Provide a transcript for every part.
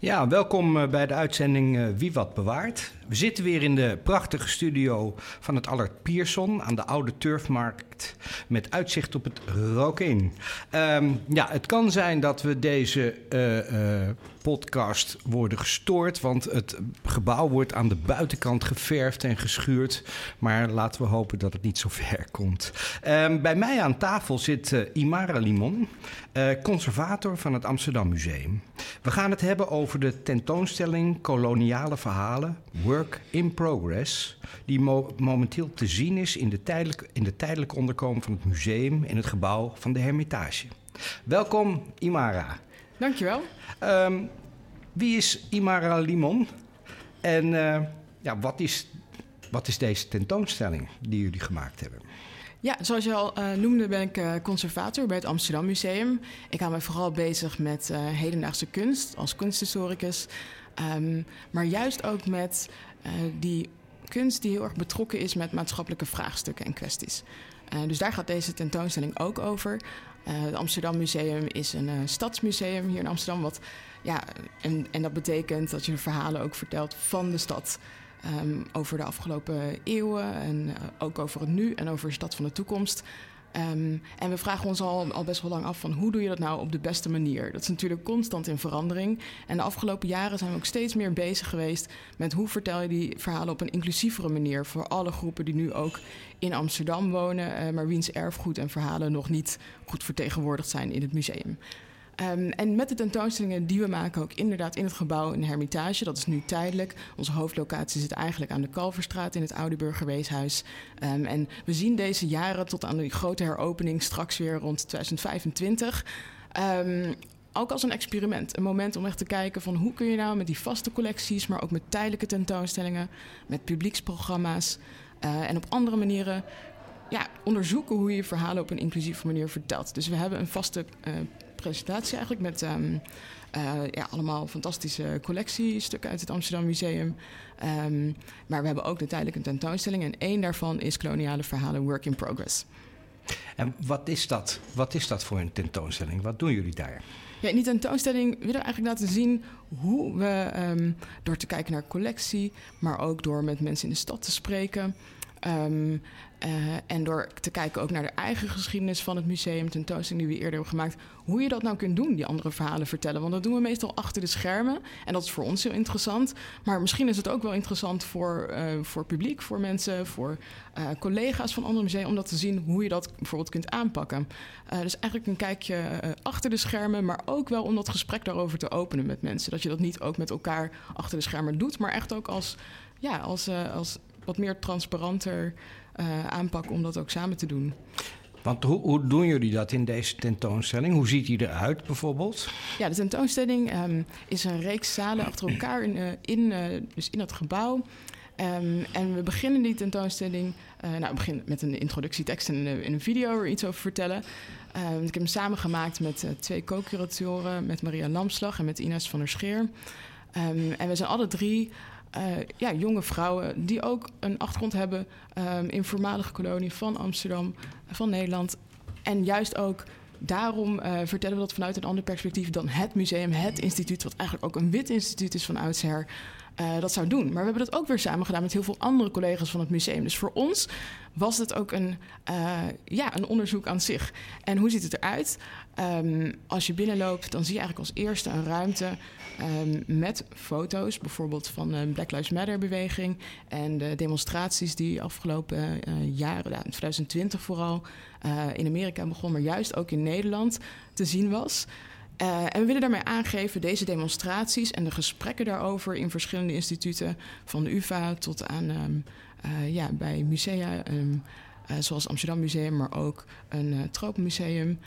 Ja, welkom eh, bij de uitzending eh, Wie Wat Bewaart. We zitten weer in de prachtige studio van het Allard Pierson aan de Oude Turfmarkt met uitzicht op het Rokin. Um, ja, het kan zijn dat we deze uh, uh, podcast worden gestoord, want het gebouw wordt aan de buitenkant geverfd en geschuurd. Maar laten we hopen dat het niet zo ver komt. Um, bij mij aan tafel zit uh, Imara Limon, conservator van het Amsterdam Museum. We gaan het hebben over de tentoonstelling Koloniale Verhalen, in Progress, die mo momenteel te zien is in de, tijdelijk, in de tijdelijke onderkomen van het museum in het gebouw van de Hermitage. Welkom, Imara. Dankjewel. Um, wie is Imara Limon? En uh, ja, wat, is, wat is deze tentoonstelling die jullie gemaakt hebben? Ja, zoals je al uh, noemde, ben ik uh, conservator bij het Amsterdam Museum. Ik hou me vooral bezig met uh, hedendaagse kunst als kunsthistoricus. Um, maar juist ook met die kunst die heel erg betrokken is met maatschappelijke vraagstukken en kwesties. dus daar gaat deze tentoonstelling ook over. het Amsterdam Museum is een stadsmuseum hier in Amsterdam. Wat, ja, en, en dat betekent dat je verhalen ook vertelt van de stad. Um, over de afgelopen eeuwen en ook over het nu en over de stad van de toekomst. Um, en we vragen ons al, al best wel lang af van hoe doe je dat nou op de beste manier? Dat is natuurlijk constant in verandering. En de afgelopen jaren zijn we ook steeds meer bezig geweest met hoe vertel je die verhalen op een inclusievere manier voor alle groepen die nu ook in Amsterdam wonen, uh, maar wiens erfgoed en verhalen nog niet goed vertegenwoordigd zijn in het museum. Um, en met de tentoonstellingen die we maken ook inderdaad in het gebouw in Hermitage. Dat is nu tijdelijk. Onze hoofdlocatie zit eigenlijk aan de Kalverstraat in het Oude Burgerweeshuis. Um, en we zien deze jaren tot aan die grote heropening straks weer rond 2025... Um, ook als een experiment. Een moment om echt te kijken van hoe kun je nou met die vaste collecties... maar ook met tijdelijke tentoonstellingen, met publieksprogramma's... Uh, en op andere manieren ja, onderzoeken hoe je verhalen op een inclusieve manier vertelt. Dus we hebben een vaste uh, presentatie eigenlijk met um, uh, ja, allemaal fantastische collectiestukken uit het Amsterdam Museum. Um, maar we hebben ook de tijdelijke tentoonstelling en één daarvan is Koloniale Verhalen Work in Progress. En wat is dat? Wat is dat voor een tentoonstelling? Wat doen jullie daar? Ja, in die tentoonstelling willen we eigenlijk laten zien hoe we um, door te kijken naar collectie, maar ook door met mensen in de stad te spreken. Um, uh, en door te kijken ook naar de eigen geschiedenis van het museum, tentoonstelling die we eerder hebben gemaakt, hoe je dat nou kunt doen, die andere verhalen vertellen. Want dat doen we meestal achter de schermen. En dat is voor ons heel interessant. Maar misschien is het ook wel interessant voor, uh, voor publiek, voor mensen, voor uh, collega's van andere musea, om dat te zien hoe je dat bijvoorbeeld kunt aanpakken. dus eigenlijk een kijkje achter de schermen, maar ook wel om dat gesprek daarover te openen met mensen. Dat je dat niet ook met elkaar achter de schermen doet, maar echt ook als, ja, als, als wat meer transparanter uh, aanpak om dat ook samen te doen. Want hoe, hoe, doen jullie dat in deze tentoonstelling? Hoe ziet die eruit bijvoorbeeld? Ja, de tentoonstelling um, is een reeks zalen achter elkaar in, uh, in, uh, dus in het gebouw. Um, en we beginnen die tentoonstelling. Uh, nou, we beginnen met een introductietekst en in, in een video er iets over vertellen. Um, ik heb hem samengemaakt met twee co-curatoren, met Maria Lamslag en met Ines van der Scheer. Um, en we zijn alle drie uh, ja, jonge vrouwen die ook een achtergrond hebben um, in voormalige kolonie van Amsterdam, van Nederland. En juist ook daarom uh, vertellen we dat vanuit een ander perspectief dan het museum, het instituut, wat eigenlijk ook een wit instituut is van oudsher. Uh, dat zou doen. Maar we hebben dat ook weer samen gedaan met heel veel andere collega's van het museum. Dus voor ons was het ook een, ja, een onderzoek aan zich. En hoe ziet het eruit? Um, als je binnenloopt, dan zie je eigenlijk als eerste een ruimte um, met foto's, bijvoorbeeld van de Black Lives Matter-beweging en de demonstraties die afgelopen uh, jaren, in 2020 vooral, uh, in Amerika begonnen, maar juist ook in Nederland te zien was. Uh, en we willen daarmee aangeven deze demonstraties en de gesprekken daarover in verschillende instituten, van de UVA tot aan uh, ja, bij musea, zoals Amsterdam Museum, maar ook een uh, tropenmuseum.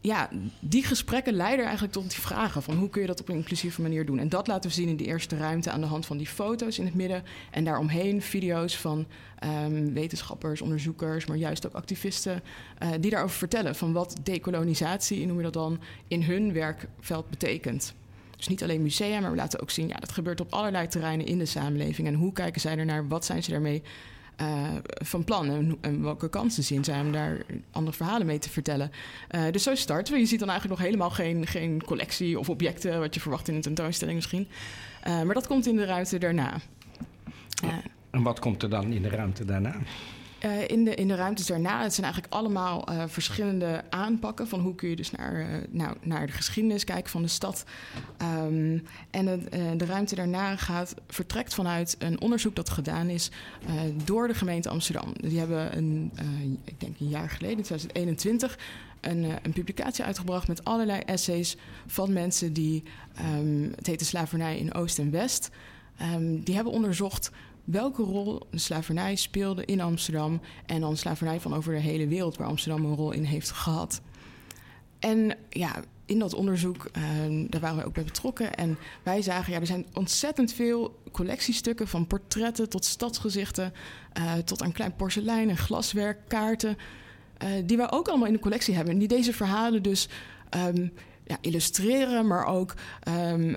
Ja, die gesprekken leiden eigenlijk tot die vragen van hoe kun je dat op een inclusieve manier doen. En dat laten we zien in die eerste ruimte aan de hand van die foto's in het midden. En daaromheen video's van um, wetenschappers, onderzoekers, maar juist ook activisten uh, die daarover vertellen van wat decolonisatie, noem je dat dan, in hun werkveld betekent. Dus niet alleen musea, maar we laten ook zien, ja, dat gebeurt op allerlei terreinen in de samenleving. En hoe kijken zij ernaar? Wat zijn ze daarmee uh, van plan en, welke kansen zien zij om daar andere verhalen mee te vertellen. Uh, dus zo starten we. Je ziet dan eigenlijk nog helemaal geen, geen collectie of objecten, wat je verwacht in een tentoonstelling misschien. Uh, maar dat komt in de ruimte daarna. en wat komt er dan in de ruimte daarna? Uh, in, de, in de ruimtes daarna, het zijn eigenlijk allemaal uh, verschillende aanpakken van hoe kun je dus naar, uh, nou, naar de geschiedenis kijken van de stad. Um, en het, de ruimte daarna gaat, vertrekt vanuit een onderzoek dat gedaan is door de gemeente Amsterdam. Die hebben een, ik denk een jaar geleden, 2021, een, een, publicatie uitgebracht met allerlei essays van mensen die, um, het heet de slavernij in Oost en West. Um, die hebben onderzocht welke rol de slavernij speelde in Amsterdam en dan slavernij van over de hele wereld waar Amsterdam een rol in heeft gehad. En ja, in dat onderzoek, uh, daar waren we ook bij betrokken. En wij zagen, ja, er zijn ontzettend veel collectiestukken... van portretten tot stadsgezichten... Uh, tot aan klein porselein en glaswerk, kaarten... Uh, die wij ook allemaal in de collectie hebben. En die deze verhalen dus um, ja, illustreren... maar ook um,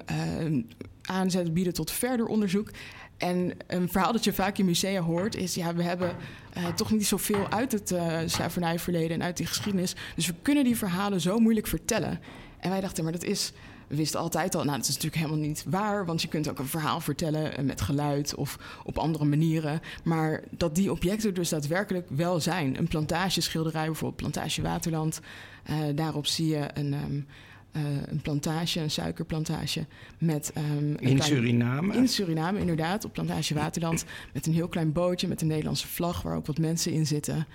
bieden tot verder onderzoek. En een verhaal dat je vaak in musea hoort is... ja, we hebben uh, toch niet zoveel uit het uh, slavernijverleden en uit die geschiedenis. Dus we kunnen die verhalen zo moeilijk vertellen. En wij dachten, maar dat is... We wisten altijd al, nou, dat is natuurlijk helemaal niet waar... want je kunt ook een verhaal vertellen eh, met geluid of op andere manieren. Maar dat die objecten dus daadwerkelijk wel zijn. Een plantageschilderij, bijvoorbeeld Plantage Waterland. Daarop zie je een... Um, uh, een plantage, een suikerplantage. Met, um, in klein, Suriname? In Suriname, inderdaad. Op plantage Waterland. Met een heel klein bootje met een Nederlandse vlag... waar ook wat mensen in zitten.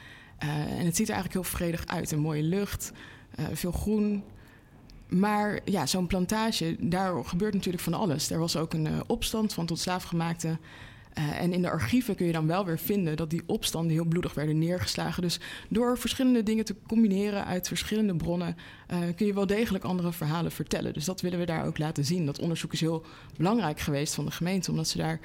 Uh, en het ziet er eigenlijk heel vredig uit. Een mooie lucht, uh, veel groen. Maar ja, zo'n plantage, daar gebeurt natuurlijk van alles. Er was ook een opstand van tot slaafgemaakte... Uh, en in de archieven kun je dan wel weer vinden dat die opstanden heel bloedig werden neergeslagen. Dus door verschillende dingen te combineren uit verschillende bronnen uh, kun je wel degelijk andere verhalen vertellen. Dus dat willen we daar ook laten zien. Dat onderzoek is heel belangrijk geweest van de gemeente, omdat ze daar.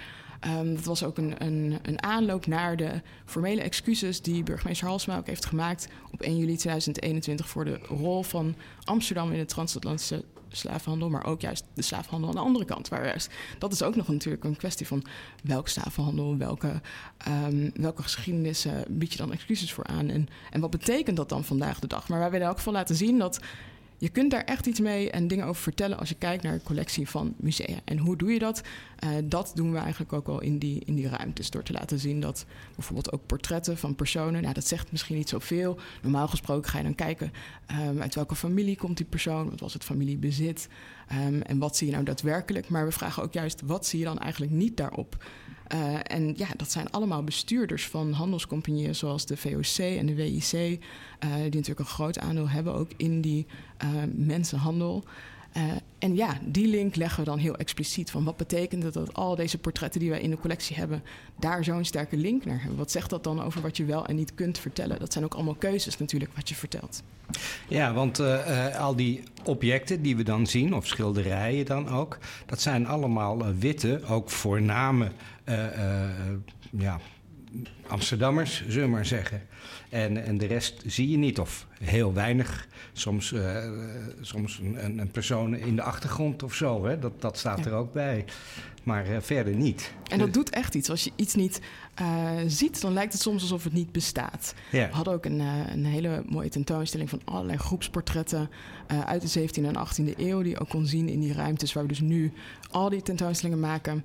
Um, dat was ook een, een, een, aanloop naar de formele excuses die burgemeester Halsma ook heeft gemaakt op 1 juli 2021 voor de rol van Amsterdam in het transatlantische slavenhandel, maar ook juist de slavenhandel aan de andere kant. Waar juist, dat is ook nog natuurlijk een kwestie van welke slavenhandel, welke, um, welke geschiedenissen bied je dan excuses voor aan en, en wat betekent dat dan vandaag de dag. Maar wij willen ook geval laten zien dat je kunt daar echt iets mee en dingen over vertellen als je kijkt naar de collectie van musea. En hoe doe je dat? Uh, dat doen we eigenlijk ook al in die, in die ruimtes. Door te laten zien dat bijvoorbeeld ook portretten van personen, nou dat zegt misschien niet zoveel. Normaal gesproken ga je dan kijken um, uit welke familie komt die persoon, wat was het familiebezit um, en wat zie je nou daadwerkelijk. Maar we vragen ook juist wat zie je dan eigenlijk niet daarop. Uh, en ja, dat zijn allemaal bestuurders van handelscompagnieën zoals de VOC en de WIC, uh, die natuurlijk een groot aandeel hebben ook in die uh, mensenhandel. En ja, die link leggen we dan heel expliciet. Van wat betekent dat al deze portretten die wij in de collectie hebben, daar zo'n sterke link naar hebben? Wat zegt dat dan over wat je wel en niet kunt vertellen? Dat zijn ook allemaal keuzes natuurlijk wat je vertelt. Ja, want al die objecten die we dan zien, of schilderijen dan ook, dat zijn allemaal witte, ook voorname ja, Amsterdammers, zullen we maar zeggen. En, en de rest zie je niet, of heel weinig. Soms, uh, soms een, een, persoon in de achtergrond of zo, hè? Dat, dat staat ja. er ook bij. Maar uh, verder niet. En dat doet echt iets. Als je iets niet uh, ziet, dan lijkt het soms alsof het niet bestaat. Ja. We hadden ook een, een, hele mooie tentoonstelling van allerlei groepsportretten uit de 17e en 18e eeuw, die je ook kon zien in die ruimtes waar we dus nu al die tentoonstellingen maken.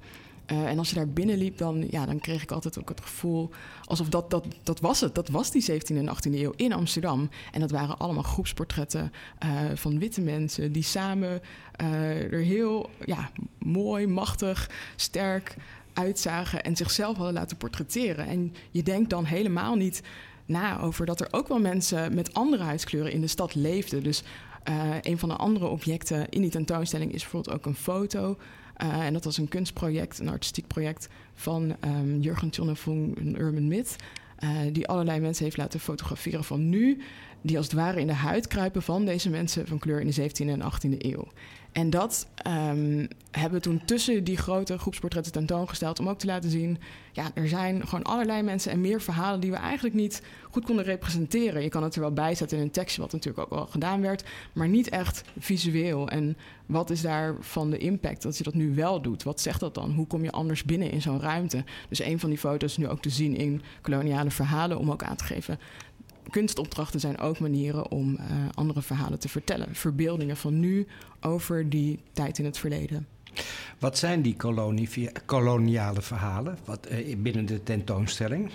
Uh, en als je daar binnenliep, dan, ja, dan kreeg ik altijd ook het gevoel alsof dat, dat, dat was het. Dat was die 17e en 18e eeuw in Amsterdam. En dat waren allemaal groepsportretten uh, van witte mensen die samen uh, er heel ja, mooi, machtig, sterk uitzagen en zichzelf hadden laten portretteren. En je denkt dan helemaal niet na over dat er ook wel mensen met andere huidskleuren in de stad leefden. Dus een van de andere objecten in die tentoonstelling is bijvoorbeeld ook een foto uh, en dat was een kunstproject, een artistiek project van um, Jurgen Tjonnevong, een urban myth. die allerlei mensen heeft laten fotograferen van nu, die als het ware in de huid kruipen van deze mensen van kleur in de 17e en 18e eeuw. En dat um, hebben we toen tussen die grote groepsportretten tentoongesteld om ook te laten zien, ja, er zijn gewoon allerlei mensen en meer verhalen die we eigenlijk niet goed konden representeren. Je kan het er wel bij zetten in een tekstje, wat natuurlijk ook wel gedaan werd, maar niet echt visueel. En wat is daarvan de impact dat je dat nu wel doet? Wat zegt dat dan? Hoe kom je anders binnen in zo'n ruimte? Dus een van die foto's is nu ook te zien in koloniale verhalen om ook aan te geven kunstopdrachten zijn ook manieren om uh, andere verhalen te vertellen. Verbeeldingen van nu over die tijd in het verleden. Wat zijn die koloniale verhalen wat, uh, binnen de tentoonstelling?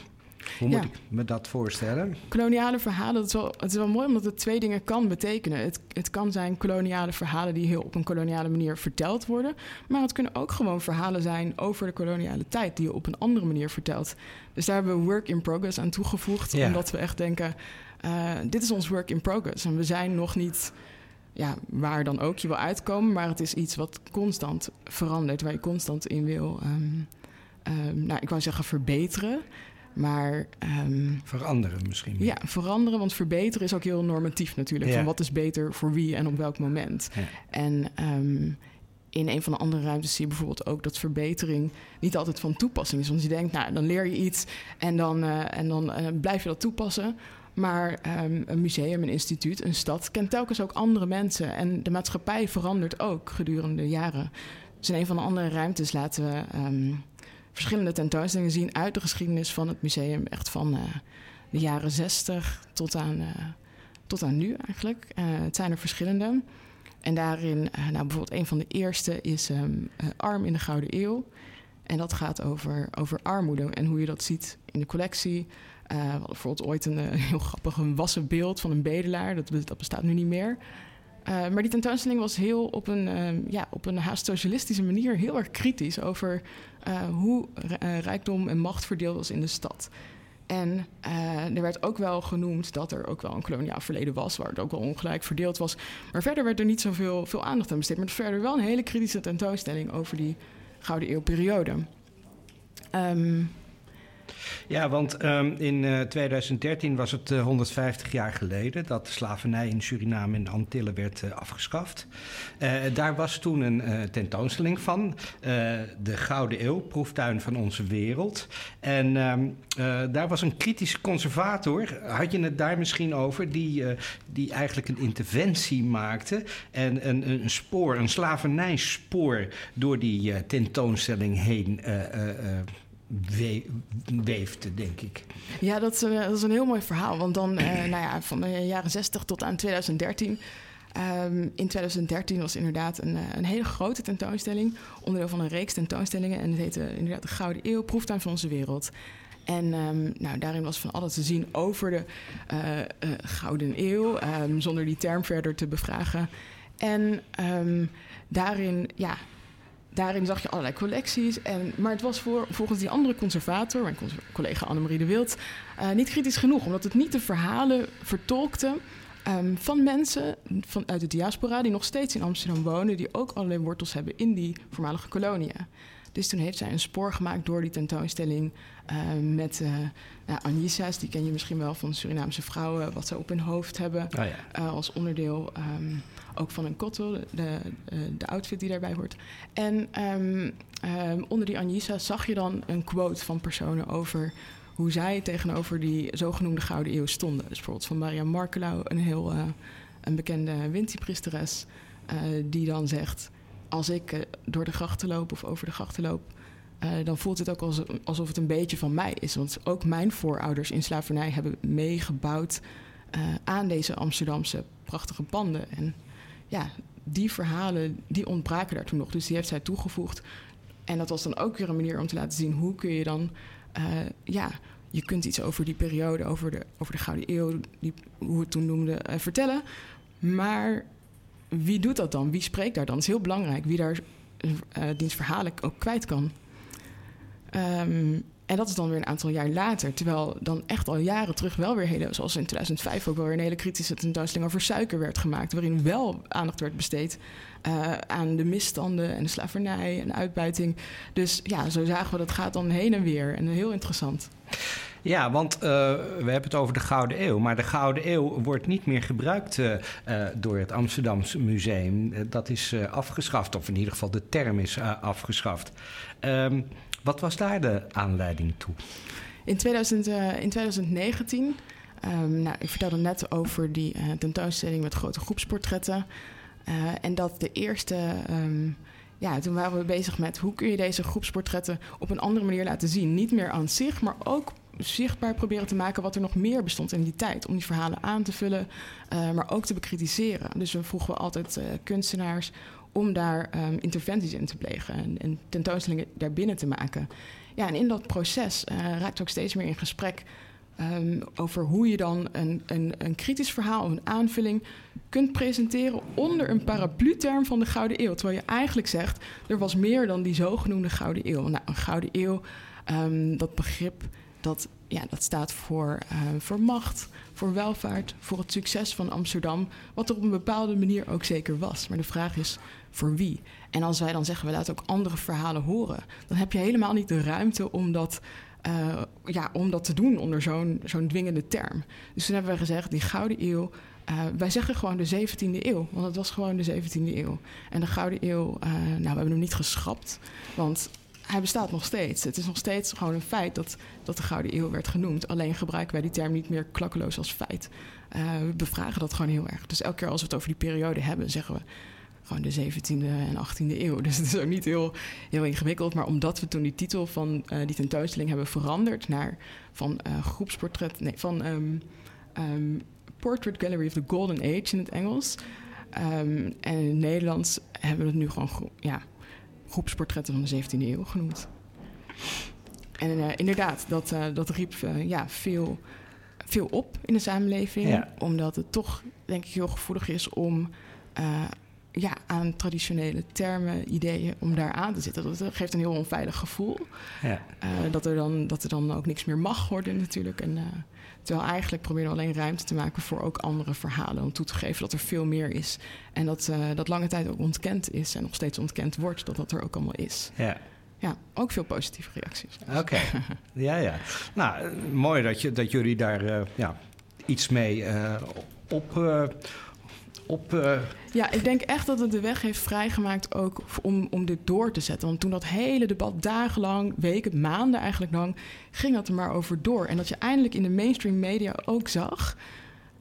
Hoe moet ik me dat voorstellen? Koloniale verhalen, dat is wel, het is wel mooi omdat het twee dingen kan betekenen. Het, het kan zijn koloniale verhalen die heel op een koloniale manier verteld worden. Maar het kunnen ook gewoon verhalen zijn over de koloniale tijd die je op een andere manier vertelt. Dus daar hebben we work in progress aan toegevoegd. Omdat we echt denken, uh, dit is ons work in progress. En we zijn nog niet ja, waar dan ook je wil uitkomen. Maar het is iets wat constant verandert, waar je constant in wil... Um, um, nou, ik wou zeggen verbeteren. Maar. Um, veranderen misschien. Ja, veranderen, want verbeteren is ook heel normatief natuurlijk. Van wat is beter voor wie en op welk moment. Ja. En um, in een van de andere ruimtes zie je bijvoorbeeld ook dat verbetering niet altijd van toepassing is. Want je denkt, nou, dan leer je iets en dan, uh, en dan uh, blijf je dat toepassen. Maar um, een museum, een instituut, een stad kent telkens ook andere mensen. En de maatschappij verandert ook gedurende de jaren. Dus in een van de andere ruimtes laten we verschillende tentoonstellingen zien uit de geschiedenis van het museum. Echt van uh, de jaren 60 tot aan, uh, tot aan nu eigenlijk. Uh, het zijn er verschillende. En daarin, nou bijvoorbeeld een van de eerste is um, Arm in de Gouden Eeuw. En dat gaat over, over armoede en hoe je dat ziet in de collectie. bijvoorbeeld ooit een heel grappig een wassen beeld van een bedelaar. Dat, dat bestaat nu niet meer. Uh, maar die tentoonstelling was heel op een, uh, ja, op een haast socialistische manier heel erg kritisch over uh, hoe rijkdom en macht verdeeld was in de stad. En er werd ook wel genoemd dat er ook wel een koloniaal verleden was, waar het ook wel ongelijk verdeeld was. Maar verder werd er niet zoveel veel aandacht aan besteed. Maar verder wel een hele kritische tentoonstelling over die Gouden Eeuwperiode. Um, ja, want um, in uh, 2013 was het uh, 150 jaar geleden dat de slavernij in Suriname en de Antillen werd uh, afgeschaft. Daar was toen een tentoonstelling van, de Gouden Eeuw, proeftuin van onze wereld. En um, daar was een kritische conservator, had je het daar misschien over, die, die eigenlijk een interventie maakte en een, een spoor, een slavernijspoor door die tentoonstelling heen we weefde, denk ik. Ja, dat is, een, dat is, een, heel mooi verhaal. Want dan, eh, nou ja, van de jaren 60 tot aan 2013. Um, ehm, in 2013 was inderdaad een, eh, een, hele grote tentoonstelling. Onderdeel van een reeks tentoonstellingen. En het heette inderdaad de Gouden Eeuw, Proeftuin van onze wereld. En um, nou, daarin was van alles te zien over de Gouden Eeuw. Um, zonder die term verder te bevragen. En daarin, ja, daarin zag je allerlei collecties. En, maar het was voor, volgens die andere conservator, mijn collega Annemarie de Wild, uh, niet kritisch genoeg. Omdat het niet de verhalen vertolkte um, van mensen van, uit de diaspora die nog steeds in Amsterdam wonen, die ook allerlei wortels hebben in die voormalige koloniën. Dus toen heeft zij een spoor gemaakt door die tentoonstelling uh, met uh, ja, Anisa's, die ken je misschien wel van Surinaamse vrouwen, wat ze op hun hoofd hebben. Oh ja. uh, als onderdeel um, ook van een kottel, de, de outfit die daarbij hoort. En um, um, onder die Anisa's zag je dan een quote van personen over hoe zij tegenover die zogenoemde Gouden Eeuw stonden. Dus bijvoorbeeld van Maria Markelau, een heel een bekende Winti-priesteres, die dan zegt als ik door de grachten loop of over de grachten loop, dan voelt het ook alsof, alsof het een beetje van mij is. Want ook mijn voorouders in slavernij hebben meegebouwd aan deze Amsterdamse prachtige panden. En ja, die verhalen die ontbraken daar toen nog. Dus die heeft zij toegevoegd. En dat was dan ook weer een manier om te laten zien hoe kun je dan, ja, je kunt iets over die periode, over de, over de Gouden Eeuw, die, hoe we het toen noemden, vertellen. Maar wie doet dat dan? Wie spreekt daar dan? Het is heel belangrijk wie daar uh, diens verhalen ook kwijt kan. Um, En dat is dan weer een aantal jaar later. Terwijl dan echt al jaren terug wel weer hele, zoals in 2005 ook wel weer een hele kritische tentoonstelling over suiker werd gemaakt. Waarin wel aandacht werd besteed uh, aan de misstanden en de slavernij en uitbuiting. Dus ja, zo zagen we dat gaat dan heen en weer. En heel interessant. Ja, want uh, we hebben het over de Gouden Eeuw. Maar de Gouden Eeuw wordt niet meer gebruikt uh, door het Amsterdamse Museum. dat is afgeschaft, of in ieder geval de term is afgeschaft. Um, wat was daar de aanleiding toe? In, 2000, in 2019, um, ehm, nou, ik vertelde net over die tentoonstelling met grote groepsportretten. en dat de eerste... Um, ja, toen waren we bezig met hoe kun je deze groepsportretten op een andere manier laten zien. Niet meer aan zich, maar ook zichtbaar proberen te maken wat er nog meer bestond in die tijd. Om die verhalen aan te vullen, maar ook te bekritiseren. Dus we vroegen altijd kunstenaars om daar um, interventies in te plegen en, en, tentoonstellingen daarbinnen te maken. Ja, en in dat proces raakten we ook steeds meer in gesprek um, over hoe je dan een, een, een kritisch verhaal of een aanvulling kunt presenteren onder een paraplu-term van de Gouden Eeuw. Terwijl je eigenlijk zegt, er was meer dan die zogenoemde Gouden Eeuw. Nou, een Gouden Eeuw, um, dat begrip dat, ja, dat staat voor, voor macht, voor welvaart, voor het succes van Amsterdam. Wat er op een bepaalde manier ook zeker was. Maar de vraag is voor wie? En als wij dan zeggen, we laten ook andere verhalen horen, dan heb je helemaal niet de ruimte om dat. Uh, ja, om dat te doen onder zo'n zo'n dwingende term. Dus toen hebben we gezegd, die Gouden Eeuw, uh, wij zeggen gewoon de 17e eeuw, want het was gewoon de 17e eeuw. En de Gouden Eeuw, uh, nou, we hebben hem niet geschrapt, want hij bestaat nog steeds. Het is nog steeds gewoon een feit dat, dat de Gouden Eeuw werd genoemd. Alleen gebruiken wij die term niet meer klakkeloos als feit. We bevragen dat gewoon heel erg. Dus elke keer als we het over die periode hebben, zeggen we gewoon de 17e en 18e eeuw. Dus het is ook niet heel, heel ingewikkeld. Maar omdat we toen die titel van uh, die tentoonstelling hebben veranderd naar van uh, groepsportret, nee, van um, um, Portrait Gallery of the Golden Age in het Engels. Um, en in het Nederlands hebben we het nu gewoon ja, groepsportretten van de 17e eeuw genoemd. En uh, inderdaad, dat, dat riep ja, veel, veel op in de samenleving. Ja. Omdat het toch, denk ik, heel gevoelig is om ja, aan traditionele termen, ideeën, om daar aan te zitten. Dat geeft een heel onveilig gevoel. Ja. dat, er dan, dat er dan ook niks meer mag worden natuurlijk. En, Terwijl eigenlijk proberen we alleen ruimte te maken voor ook andere verhalen. Om toe te geven dat er veel meer is. En dat uh, dat lange tijd ook ontkend is en nog steeds ontkend wordt, dat dat er ook allemaal is. Ja. Ja, ook veel positieve reacties. Oké, okay. ja, ja. Nou, mooi dat, je, dat jullie daar ja, iets mee op op. Uh... Ja, ik denk echt dat het de weg heeft vrijgemaakt ook om, om dit door te zetten. Want toen dat hele debat dagenlang, weken, maanden eigenlijk lang, ging dat er maar over door. En dat je eindelijk in de mainstream media ook zag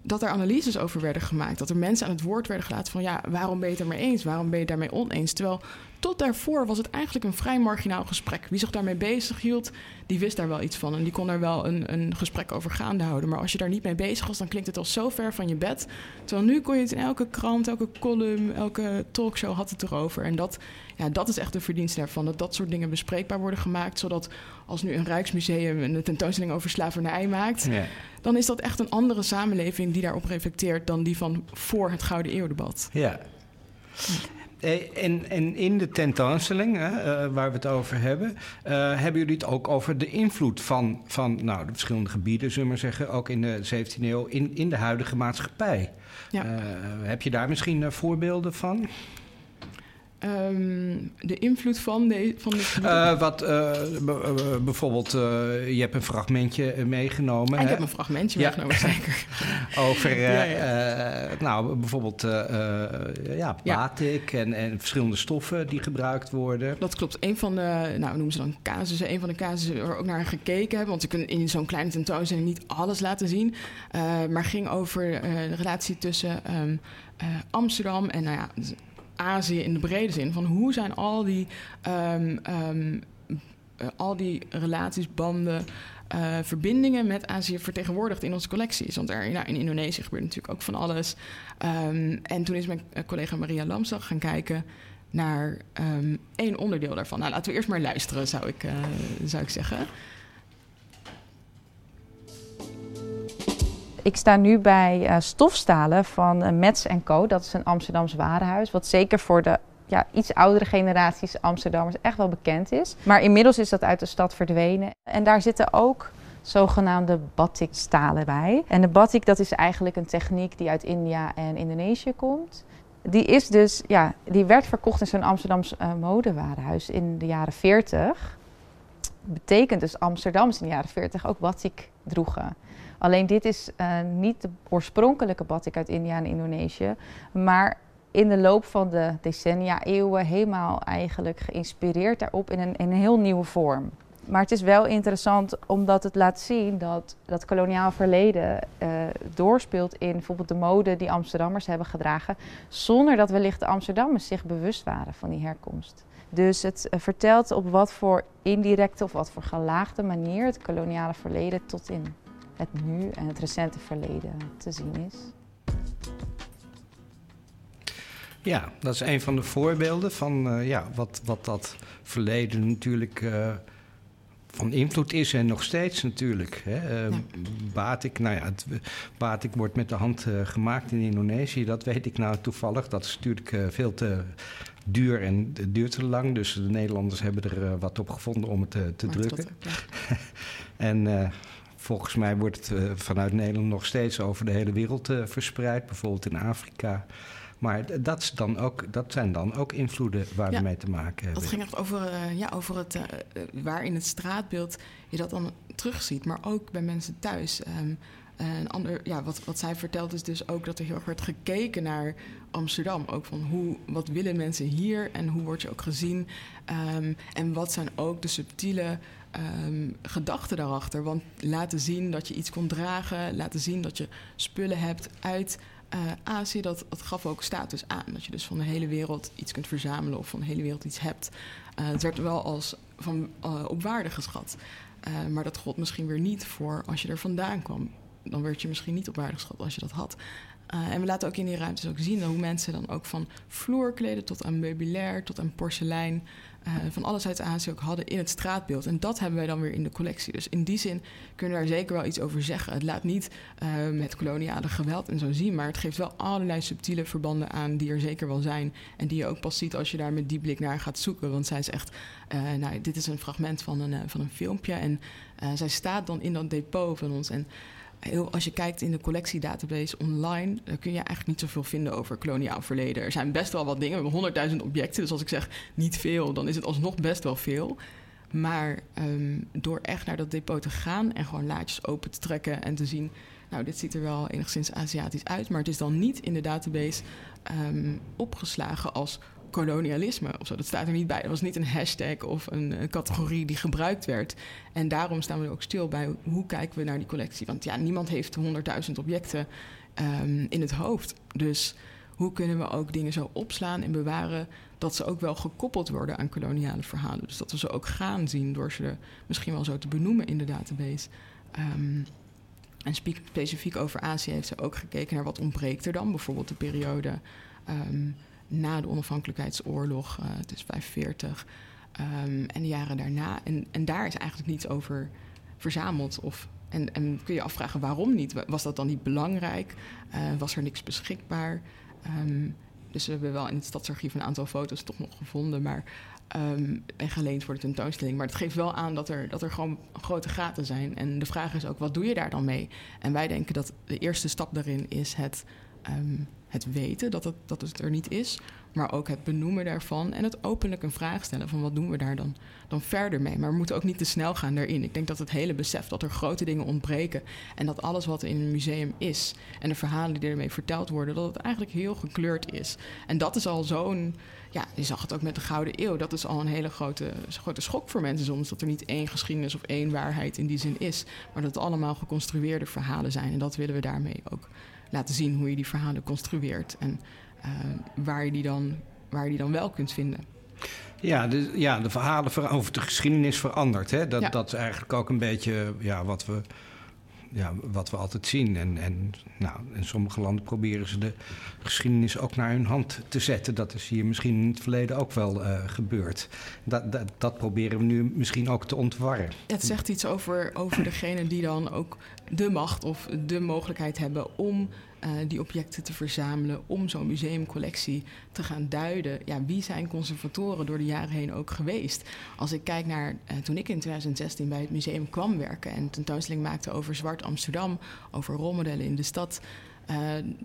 dat er analyses over werden gemaakt. Dat er mensen aan het woord werden gelaten van ja, waarom ben je het ermee eens? Waarom ben je daarmee oneens? Terwijl tot daarvoor was het eigenlijk een vrij marginaal gesprek. Wie zich daarmee bezig hield, die wist daar wel iets van. En die kon daar wel een, een gesprek over gaande houden. Maar als je daar niet mee bezig was, dan klinkt het al zo ver van je bed. Terwijl nu kon je het in elke krant, elke column, elke talkshow had het erover. En dat, ja, dat is echt de verdienste daarvan. Dat dat soort dingen bespreekbaar worden gemaakt. Zodat als nu een Rijksmuseum een tentoonstelling over slavernij maakt... Ja. dan is dat echt een andere samenleving die daarop reflecteert... dan die van voor het Gouden Eeuwdebat. Ja. Eh, en, en in de tentoonstelling hè, uh, waar we het over hebben, uh, hebben jullie het ook over de invloed van, van nou, de verschillende gebieden, zullen we maar zeggen, ook in de 17e eeuw, in, in de huidige maatschappij. Ja. heb je daar misschien voorbeelden van? Um, de invloed van de. Van de uh, wat uh, bijvoorbeeld, uh, je hebt een fragmentje meegenomen. Ah, ik heb een fragmentje ja. meegenomen, zeker. Over, ja, ja. nou, bijvoorbeeld, ja, batik en, en verschillende stoffen die gebruikt worden. Dat klopt. Een van de, nou, noemen ze dan casussen, een van de casussen waar we ook naar gekeken hebben. Want ze kunnen in zo'n kleine tentoonstelling niet alles laten zien. maar ging over de relatie tussen um, Amsterdam en, nou ja Azië in de brede zin. Van hoe zijn al die, um, um, uh, al die relaties, banden, uh, verbindingen met Azië vertegenwoordigd in onze collecties. Want er, nou, in Indonesië gebeurt natuurlijk ook van alles. Um, en toen is mijn eh, collega Maria Lamsdag gaan kijken naar één onderdeel daarvan. Nou, laten we eerst maar luisteren, zou ik, zou ik zeggen. Ik sta nu bij uh, stofstalen van uh, Mets Co. Dat is een Amsterdams warenhuis. Wat zeker voor de ja, iets oudere generaties Amsterdammers echt wel bekend is. Maar inmiddels is dat uit de stad verdwenen. En daar zitten ook zogenaamde batikstalen bij. En de batik dat is eigenlijk een techniek die uit India en Indonesië komt. Die, is dus, ja, die werd verkocht in zo'n Amsterdams uh, modewarenhuis in de jaren 40. Betekent dus Amsterdams in de jaren 40 ook batik droegen. Alleen dit is uh, niet de oorspronkelijke batik uit India en Indonesië, maar in de loop van de decennia, eeuwen, helemaal eigenlijk geïnspireerd daarop in een, in een heel nieuwe vorm. Maar het is wel interessant omdat het laat zien dat dat koloniaal verleden uh, doorspeelt in bijvoorbeeld de mode die Amsterdammers hebben gedragen, zonder dat wellicht de Amsterdammers zich bewust waren van die herkomst. Dus het uh, vertelt op wat voor indirecte of wat voor gelaagde manier het koloniale verleden tot in het nu en het recente verleden te zien is. Ja, dat is een van de voorbeelden van uh, ja, wat, wat dat verleden natuurlijk uh, van invloed is en nog steeds natuurlijk. Hè. Uh, ja. Batik, nou ja, het, batik wordt met de hand gemaakt in Indonesië, dat weet ik nou toevallig. Dat is natuurlijk veel te duur en het duurt te lang. Dus de Nederlanders hebben er wat op gevonden om het te drukken. ja. en volgens mij wordt het vanuit Nederland nog steeds over de hele wereld verspreid, bijvoorbeeld in Afrika. Maar dat, is dan ook, dat zijn dan ook invloeden waar ja, we mee te maken hebben. Dat ging echt over, uh, ja, over het, waar in het straatbeeld je dat dan terugziet. Maar ook bij mensen thuis. Um, een ander, ja, wat, wat zij vertelt is dus ook dat er heel erg werd gekeken naar Amsterdam. Ook van hoe, wat willen mensen hier en hoe word je ook gezien. Um, en wat zijn ook de subtiele um, gedachten daarachter. Want laten zien dat je iets kon dragen, laten zien dat je spullen hebt uit uh, Azië, dat, dat gaf ook status aan. Dat je dus van de hele wereld iets kunt verzamelen of van de hele wereld iets hebt. Uh, het werd wel als van, uh, op waarde geschat. maar dat gold misschien weer niet voor als je er vandaan kwam. Dan werd je misschien niet op waarde geschat als je dat had. en we laten ook in die ruimtes ook zien hoe mensen dan ook van vloerkleden tot aan meubilair, tot aan porselein uh, van alles uit Azië ook hadden in het straatbeeld. En dat hebben wij dan weer in de collectie. Dus in die zin kunnen we daar zeker wel iets over zeggen. Het laat niet uh, met koloniale geweld en zo zien, maar het geeft wel allerlei subtiele verbanden aan die er zeker wel zijn. En die je ook pas ziet als je daar met die blik naar gaat zoeken. Want zij zegt, uh, nou, dit is een fragment van een, van een filmpje. En zij staat dan in dat depot van ons. En als je kijkt in de collectiedatabase online, dan kun je eigenlijk niet zoveel vinden over koloniaal verleden. Er zijn best wel wat dingen. We hebben 100.000 objecten. Dus als ik zeg niet veel, dan is het alsnog best wel veel. Maar um, door echt naar dat depot te gaan en gewoon laadjes open te trekken en te zien. Nou, dit ziet er wel enigszins Aziatisch uit, maar het is dan niet in de database um, opgeslagen als kolonialisme of zo. Dat staat er niet bij. Dat was niet een hashtag of een, een, categorie die gebruikt werd. En daarom staan we ook stil bij hoe kijken we naar die collectie. Want ja, niemand heeft 100.000 objecten um, in het hoofd. Dus hoe kunnen we ook dingen zo opslaan en bewaren dat ze ook wel gekoppeld worden aan koloniale verhalen. Dus dat we ze ook gaan zien door ze misschien wel zo te benoemen in de database. Um, en specifiek over Azië heeft ze ook gekeken naar wat ontbreekt er dan. Bijvoorbeeld de periode um, na de onafhankelijkheidsoorlog, uh, het is 45, um, en de jaren daarna. En, en daar is eigenlijk niets over verzameld. Of, en, en kun je afvragen waarom niet? Was dat dan niet belangrijk? Uh, was er niks beschikbaar? Um, dus we hebben wel in het stadsarchief een aantal foto's toch nog gevonden, maar um, en geleend voor de tentoonstelling. Maar het geeft wel aan dat er, dat er gewoon grote gaten zijn. En de vraag is ook, wat doe je daar dan mee? En wij denken dat de eerste stap daarin is het um, het weten dat het, dat het er niet is, maar ook het benoemen daarvan en het openlijk een vraag stellen van wat doen we daar dan, dan verder mee. Maar we moeten ook niet te snel gaan daarin. Ik denk dat het hele besef dat er grote dingen ontbreken en dat alles wat in een museum is en de verhalen die ermee verteld worden, dat het eigenlijk heel gekleurd is. En dat is al zo'n, ja, je zag het ook met de Gouden Eeuw, dat is al een hele grote, grote schok voor mensen soms, dat er niet één geschiedenis of één waarheid in die zin is, maar dat het allemaal geconstrueerde verhalen zijn en dat willen we daarmee ook laten zien hoe je die verhalen construeert en uh, waar, je die dan, waar je die dan wel kunt vinden. Ja, de, ja, de verhalen over de geschiedenis verandert. Hè? Dat, ja. dat is eigenlijk ook een beetje ja, wat we ja, wat we altijd zien. En, en nou, in sommige landen proberen ze de geschiedenis ook naar hun hand te zetten. Dat is hier misschien in het verleden ook wel uh, gebeurd. Dat, dat, dat, proberen we nu misschien ook te ontwarren. Het zegt iets over, over degene die dan ook de macht of de mogelijkheid hebben om uh, die objecten te verzamelen om zo'n museumcollectie te gaan duiden. Ja, wie zijn conservatoren door de jaren heen ook geweest? Als ik kijk naar uh, toen ik in 2016 bij het museum kwam werken en tentoonstelling maakte over Zwart Amsterdam, over rolmodellen in de stad. Uh,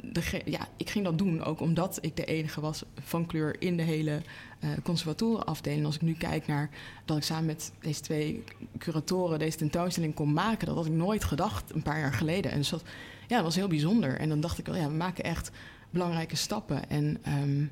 de, ja, ik ging dat doen ook omdat ik de enige was van kleur in de hele uh, conservatorenafdeling. Als ik nu kijk naar dat ik samen met deze twee curatoren deze tentoonstelling kon maken, dat had ik nooit gedacht een paar jaar geleden. En dus ja, dat was heel bijzonder. En dan dacht ik wel, ja, we maken echt belangrijke stappen. En um,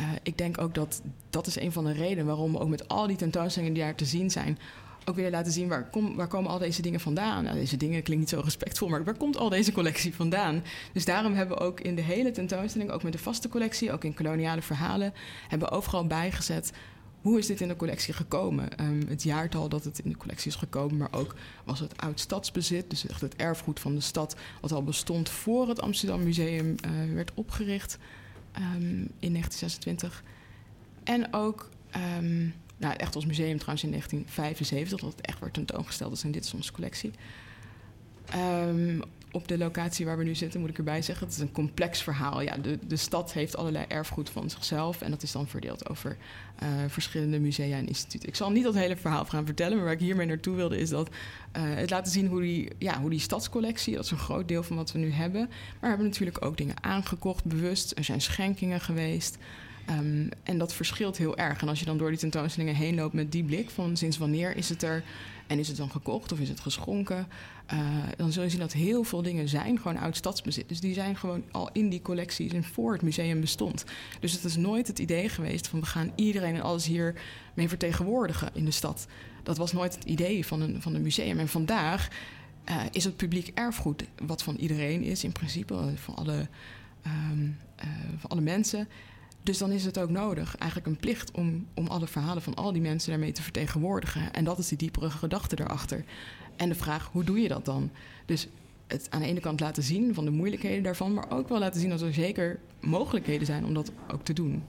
uh, ik denk ook dat dat is een van de redenen waarom we ook met al die tentoonstellingen die daar te zien zijn, ook willen laten zien waar, kom, waar komen al deze dingen vandaan. Nou, deze dingen klinkt niet zo respectvol, maar waar komt al deze collectie vandaan? Dus daarom hebben we ook in de hele tentoonstelling, ook met de vaste collectie, ook in koloniale verhalen, hebben we overal bijgezet hoe is dit in de collectie gekomen? Um, het jaartal dat het in de collectie is gekomen, maar ook was het oud stadsbezit, dus echt het erfgoed van de stad, wat al bestond voor het Amsterdam Museum uh, werd opgericht um, in 1926. En ook, um, nou, echt ons museum trouwens in 1975, dat het echt werd tentoongesteld is in dit is onze collectie op de locatie waar we nu zitten, moet ik erbij zeggen. Het is een complex verhaal. Ja, de, de stad heeft allerlei erfgoed van zichzelf. En dat is dan verdeeld over uh, verschillende musea en instituten. Ik zal niet dat hele verhaal gaan vertellen. Maar waar ik hiermee naartoe wilde, is dat uh, het laten zien hoe die, ja, hoe die stadscollectie, dat is een groot deel van wat we nu hebben. Maar we hebben natuurlijk ook dingen aangekocht, bewust. Er zijn schenkingen geweest. Um, en dat verschilt heel erg. En als je dan door die tentoonstellingen heen loopt met die blik van sinds wanneer is het er en is het dan gekocht of is het geschonken, uh, dan zul je zien dat heel veel dingen zijn gewoon oud stadsbezit. Dus die zijn gewoon al in die collecties en voor het museum bestond. Dus het is nooit het idee geweest van we gaan iedereen en alles hier mee vertegenwoordigen in de stad. Dat was nooit het idee van een, van een museum. En vandaag uh, is het publiek erfgoed, wat van iedereen is in principe, van alle, uh, van alle mensen. Dus dan is het ook nodig, eigenlijk een plicht om, om alle verhalen van al die mensen daarmee te vertegenwoordigen. En dat is die diepere gedachte erachter. En de vraag, hoe doe je dat dan? Dus het aan de ene kant laten zien van de moeilijkheden daarvan, maar ook wel laten zien dat er zeker mogelijkheden zijn om dat ook te doen.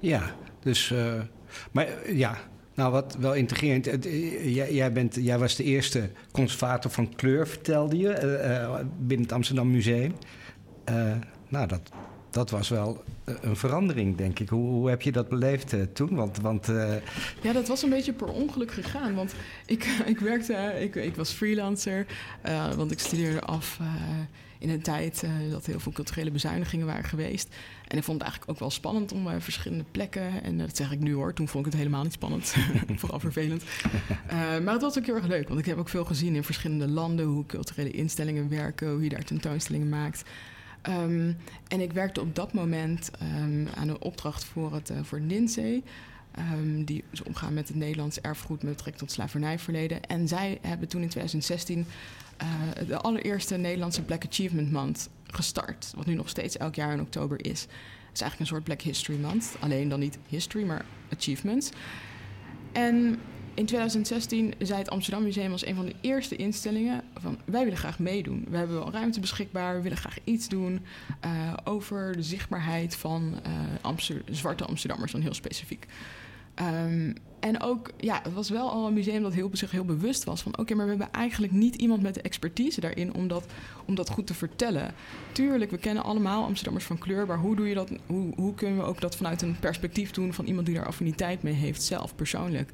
Ja, dus. Uh, maar ja, nou, wat wel integrerend. Jij, jij, bent, jij was de eerste conservator van kleur, vertelde je, uh, binnen het Amsterdam Museum. nou, dat, dat was wel eh, een verandering, denk ik. Hoe, hoe heb je dat beleefd uh, toen? Want, want, uh... Ja, dat was een beetje per ongeluk gegaan. Want ik, ik werkte, ik, ik was freelancer, want ik studeerde af in een tijd dat heel veel culturele bezuinigingen waren geweest. En ik vond het eigenlijk ook wel spannend om bij verschillende plekken. En dat zeg ik nu hoor, toen vond ik het helemaal niet spannend. Vooral vervelend. maar het was ook heel erg leuk, want ik heb ook veel gezien in verschillende landen hoe culturele instellingen werken, hoe je daar tentoonstellingen maakt. Um, en ik werkte op dat moment um, aan een opdracht voor het, uh, voor NINSE. Um, die dus omgaan met het Nederlands erfgoed met betrekking tot slavernijverleden. En zij hebben toen in 2016 uh, de allereerste Nederlandse Black Achievement Month gestart. Wat nu nog steeds elk jaar in oktober is. Het is eigenlijk een soort Black History Month. Alleen dan niet history, maar achievements. En in 2016 zei het Amsterdam Museum als een van de eerste instellingen van wij willen graag meedoen. We hebben wel ruimte beschikbaar, we willen graag iets doen uh, over de zichtbaarheid van Amster zwarte Amsterdammers, dan heel specifiek. Um, en ook, ja, het was wel al een museum dat heel, zich heel bewust was van... oké, maar we hebben eigenlijk niet iemand met de expertise daarin om dat, om dat goed te vertellen. Tuurlijk, we kennen allemaal Amsterdammers van kleur... maar hoe, doe je dat, hoe, hoe kunnen we ook dat vanuit een perspectief doen... van iemand die daar affiniteit mee heeft, zelf persoonlijk...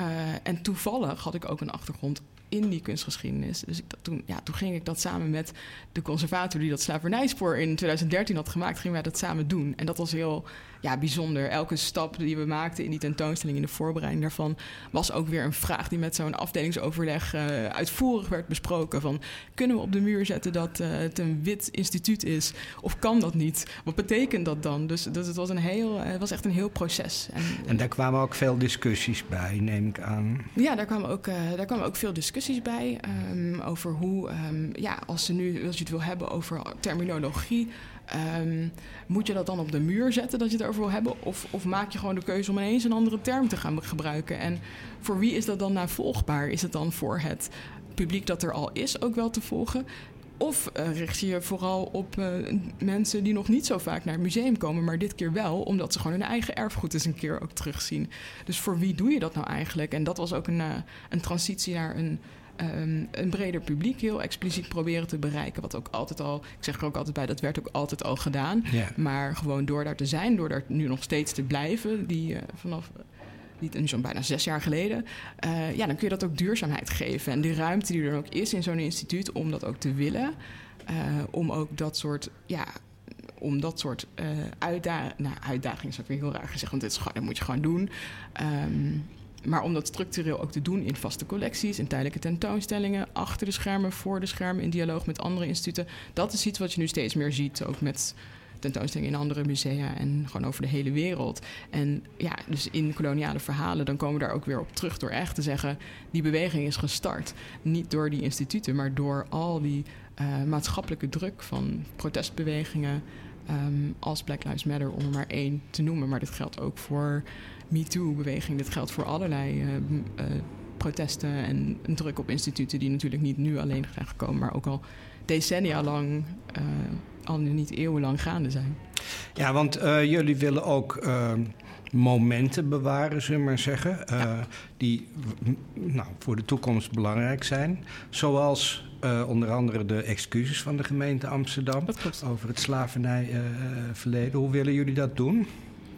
Uh, en toevallig had ik ook een achtergrond in die kunstgeschiedenis. Dus ik, toen, ja, toen ging ik dat samen met de conservator die dat slavernijspoor in 2013 had gemaakt, gingen wij dat samen doen. En dat was heel ja, bijzonder. Elke stap die we maakten in die tentoonstelling, in de voorbereiding daarvan, was ook weer een vraag die met zo'n afdelingsoverleg uh, uitvoerig werd besproken. Van kunnen we op de muur zetten dat uh, het een wit instituut is? Of kan dat niet? Wat betekent dat dan? Dus, dus het was een heel, het was echt een heel proces. En, en daar kwamen ook veel discussies bij, neem ik aan. Ja, daar kwamen ook, uh, daar kwamen ook veel discussies bij um, over hoe, um, ja, als, ze nu, als je het wil hebben over terminologie. Um, moet je dat dan op de muur zetten dat je het erover wil hebben? Of, of maak je gewoon de keuze om ineens een andere term te gaan gebruiken? En voor wie is dat dan navolgbaar? Is het dan voor het publiek dat er al is ook wel te volgen? Of uh, richt je je vooral op uh, mensen die nog niet zo vaak naar het museum komen, maar dit keer wel, omdat ze gewoon hun eigen erfgoed eens een keer ook terugzien. Dus voor wie doe je dat nou eigenlijk? En dat was ook een, uh, een transitie naar een ehm, een breder publiek heel expliciet proberen te bereiken. Wat ook altijd al, ik zeg er ook altijd bij, dat werd ook altijd al gedaan. Maar gewoon door daar te zijn, door daar nu nog steeds te blijven, die uh, vanaf niet zo'n bijna zes jaar geleden, uh, ja, dan kun je dat ook duurzaamheid geven. En de ruimte die er ook is in zo'n instituut om dat ook te willen, uh, om ook dat soort, ja, om dat soort uh, uitdagingen, nou, uitdagingen is ook weer heel raar gezegd, want dit, is gewoon, dat moet je gewoon doen. Um, maar om dat structureel ook te doen in vaste collecties, in tijdelijke tentoonstellingen, achter de schermen, voor de schermen, in dialoog met andere instituten. Dat is iets wat je nu steeds meer ziet, ook met tentoonstellingen in andere musea en gewoon over de hele wereld. En ja, dus in koloniale verhalen, dan komen we daar ook weer op terug door echt te zeggen, die beweging is gestart. Niet door die instituten, maar door al die uh, maatschappelijke druk van protestbewegingen um, als Black Lives Matter, om er maar één te noemen. Maar dit geldt ook voor MeToo-beweging. Dit geldt voor allerlei uh, uh, protesten en druk op instituten die natuurlijk niet nu alleen zijn gekomen, maar ook al decennia lang, uh, al niet eeuwenlang gaande zijn. Ja, want uh, jullie willen ook uh, momenten bewaren, zullen we maar zeggen, ja. die nou, voor de toekomst belangrijk zijn. Zoals onder andere de excuses van de gemeente Amsterdam over het slavernijverleden. Hoe willen jullie dat doen?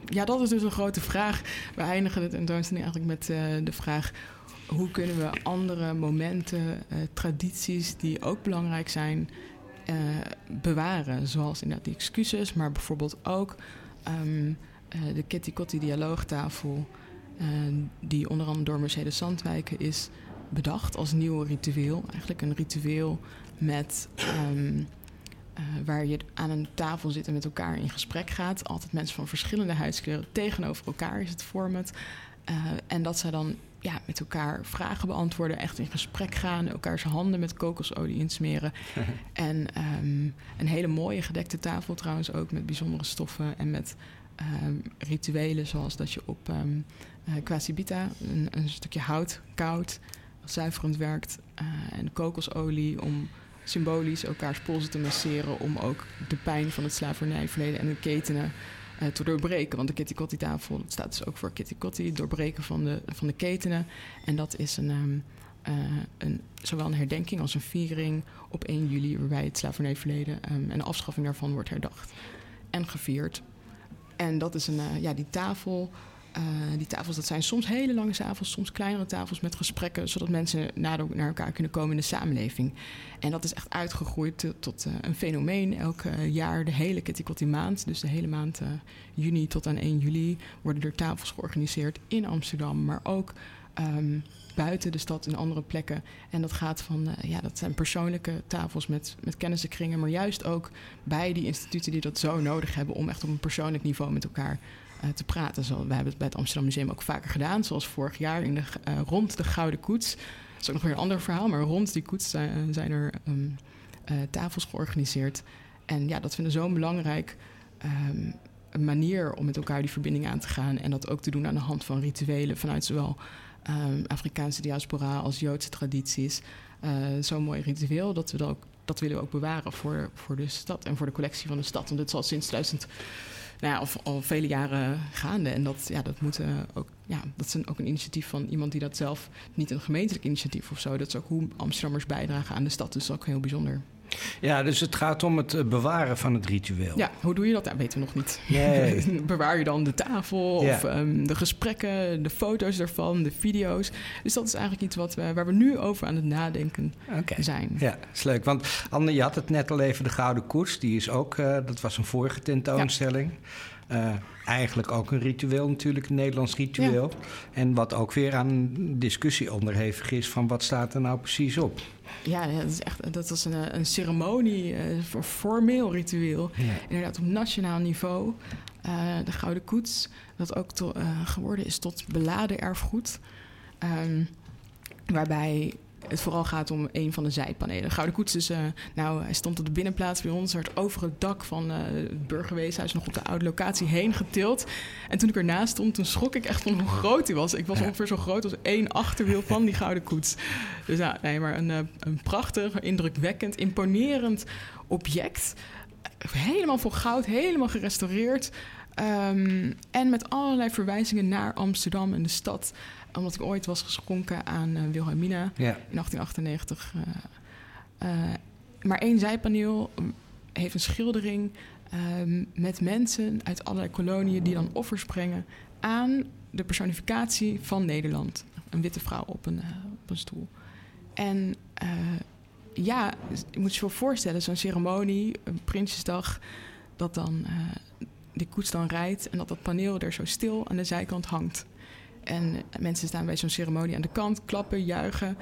Ja, dat is dus een grote vraag. We eindigen de tentoonstelling eigenlijk met de vraag hoe kunnen we andere momenten, uh, tradities die ook belangrijk zijn, uh, bewaren. Zoals inderdaad die excuses, maar bijvoorbeeld ook uh, de Kitty Kotti dialoogtafel, die onder andere door Mercedes Zandwijken is bedacht als nieuw ritueel. Eigenlijk een ritueel met. Um, uh, waar je aan een tafel zit en met elkaar in gesprek gaat. Altijd mensen van verschillende huidskleuren tegenover elkaar is het format. Uh, en dat zij dan ja, met elkaar vragen beantwoorden, echt in gesprek gaan, elkaars handen met kokosolie insmeren. en um, een hele mooie gedekte tafel trouwens ook met bijzondere stoffen en met um, rituelen zoals dat je op um, uh, quasibita, een, een, stukje hout, koud, zuiverend werkt uh, en kokosolie om symbolisch elkaars polsen te masseren om ook de pijn van het slavernijverleden en de ketenen uh, te doorbreken. Want de Kitty Kotti tafel staat dus ook voor Kitty Kotti, het doorbreken van de, van de ketenen. En dat is een, um, uh, een, zowel een herdenking als een viering op 1 juli, waarbij het slavernijverleden um, en de afschaffing daarvan wordt herdacht en gevierd. En dat is een, uh, ja, die tafel. Uh, die tafels, dat zijn soms hele lange tafels, soms kleinere tafels met gesprekken, zodat mensen naar, naar elkaar kunnen komen in de samenleving. En dat is echt uitgegroeid tot, uh, een fenomeen. Elk uh, jaar, de hele Kitty maand, dus de hele maand juni tot aan 1 juli, worden er tafels georganiseerd in Amsterdam, maar ook um, buiten de stad in andere plekken. En dat gaat van, ja, dat zijn persoonlijke tafels met, met kennissenkringen, maar juist ook bij die instituten die dat zo nodig hebben om echt op een persoonlijk niveau met elkaar te praten. Zo, we hebben het bij het Amsterdam Museum ook vaker gedaan, zoals vorig jaar in de, uh, rond de Gouden Koets. Dat is ook nog weer een ander verhaal, maar rond die koets zijn, zijn er uh, tafels georganiseerd. En ja, dat vinden we zo'n belangrijk een manier om met elkaar die verbinding aan te gaan. En dat ook te doen aan de hand van rituelen vanuit zowel um, Afrikaanse diaspora als Joodse tradities. Zo'n mooi ritueel dat we dat ook dat willen we ook bewaren voor, voor de stad en voor de collectie van de stad. Want dit zal sinds 2000 nou ja, al, al vele jaren gaande. En dat, ja, dat, moet, ook, ja, dat is een, ook een initiatief van iemand die dat zelf, niet een gemeentelijk initiatief of zo. Dat is ook hoe Amsterdammers bijdragen aan de stad. Dus dat is ook heel bijzonder. Ja, dus het gaat om het bewaren van het ritueel. Ja, hoe doe je dat? Dat weten we nog niet. Nee. Bewaar je dan de tafel ja. of um, de gesprekken, de foto's daarvan, de video's. Dus dat is eigenlijk iets wat we, waar we nu over aan het nadenken okay. zijn. Ja, is leuk. Want Anne, je had het net al even, de Gouden Koers. Die is ook, uh, dat was een vorige tentoonstelling. Ja. Uh, eigenlijk ook een ritueel natuurlijk, een Nederlands ritueel. Ja. En wat ook weer aan discussie onderhevig is van wat staat er nou precies op. Ja, dat is echt dat was een, een ceremonie, een formeel ritueel. Ja. Inderdaad op nationaal niveau. Uh, de Gouden Koets, dat ook to, uh, geworden is tot beladen erfgoed. Um, waarbij het vooral gaat om een van de zijpanelen. Gouden Koets is, uh, nou, hij stond op de binnenplaats bij ons, werd over het dak van uh, het burgerweeshuis nog op de oude locatie heen getild. En toen ik ernaast stond, toen schrok ik echt van hoe groot hij was. Ik was ongeveer zo groot als één achterwiel van die Gouden Koets. Dus ja, nee, maar een, uh, een prachtig, indrukwekkend, imponerend object. Helemaal vol goud, helemaal gerestaureerd. Ehm, en met allerlei verwijzingen naar Amsterdam en de stad. Omdat ik ooit was geschonken aan uh, Wilhelmina in 1898. eh, eh, maar één zijpaneel heeft een schildering ehm, met mensen uit allerlei koloniën die dan offers brengen aan de personificatie van Nederland. Een witte vrouw op een, eh, op een stoel. En eh, ja, je moet je wel voorstellen, zo'n ceremonie, een Prinsjesdag, dat dan eh, die koets dan rijdt en dat dat paneel er zo stil aan de zijkant hangt. En mensen staan bij zo'n ceremonie aan de kant, klappen, juichen.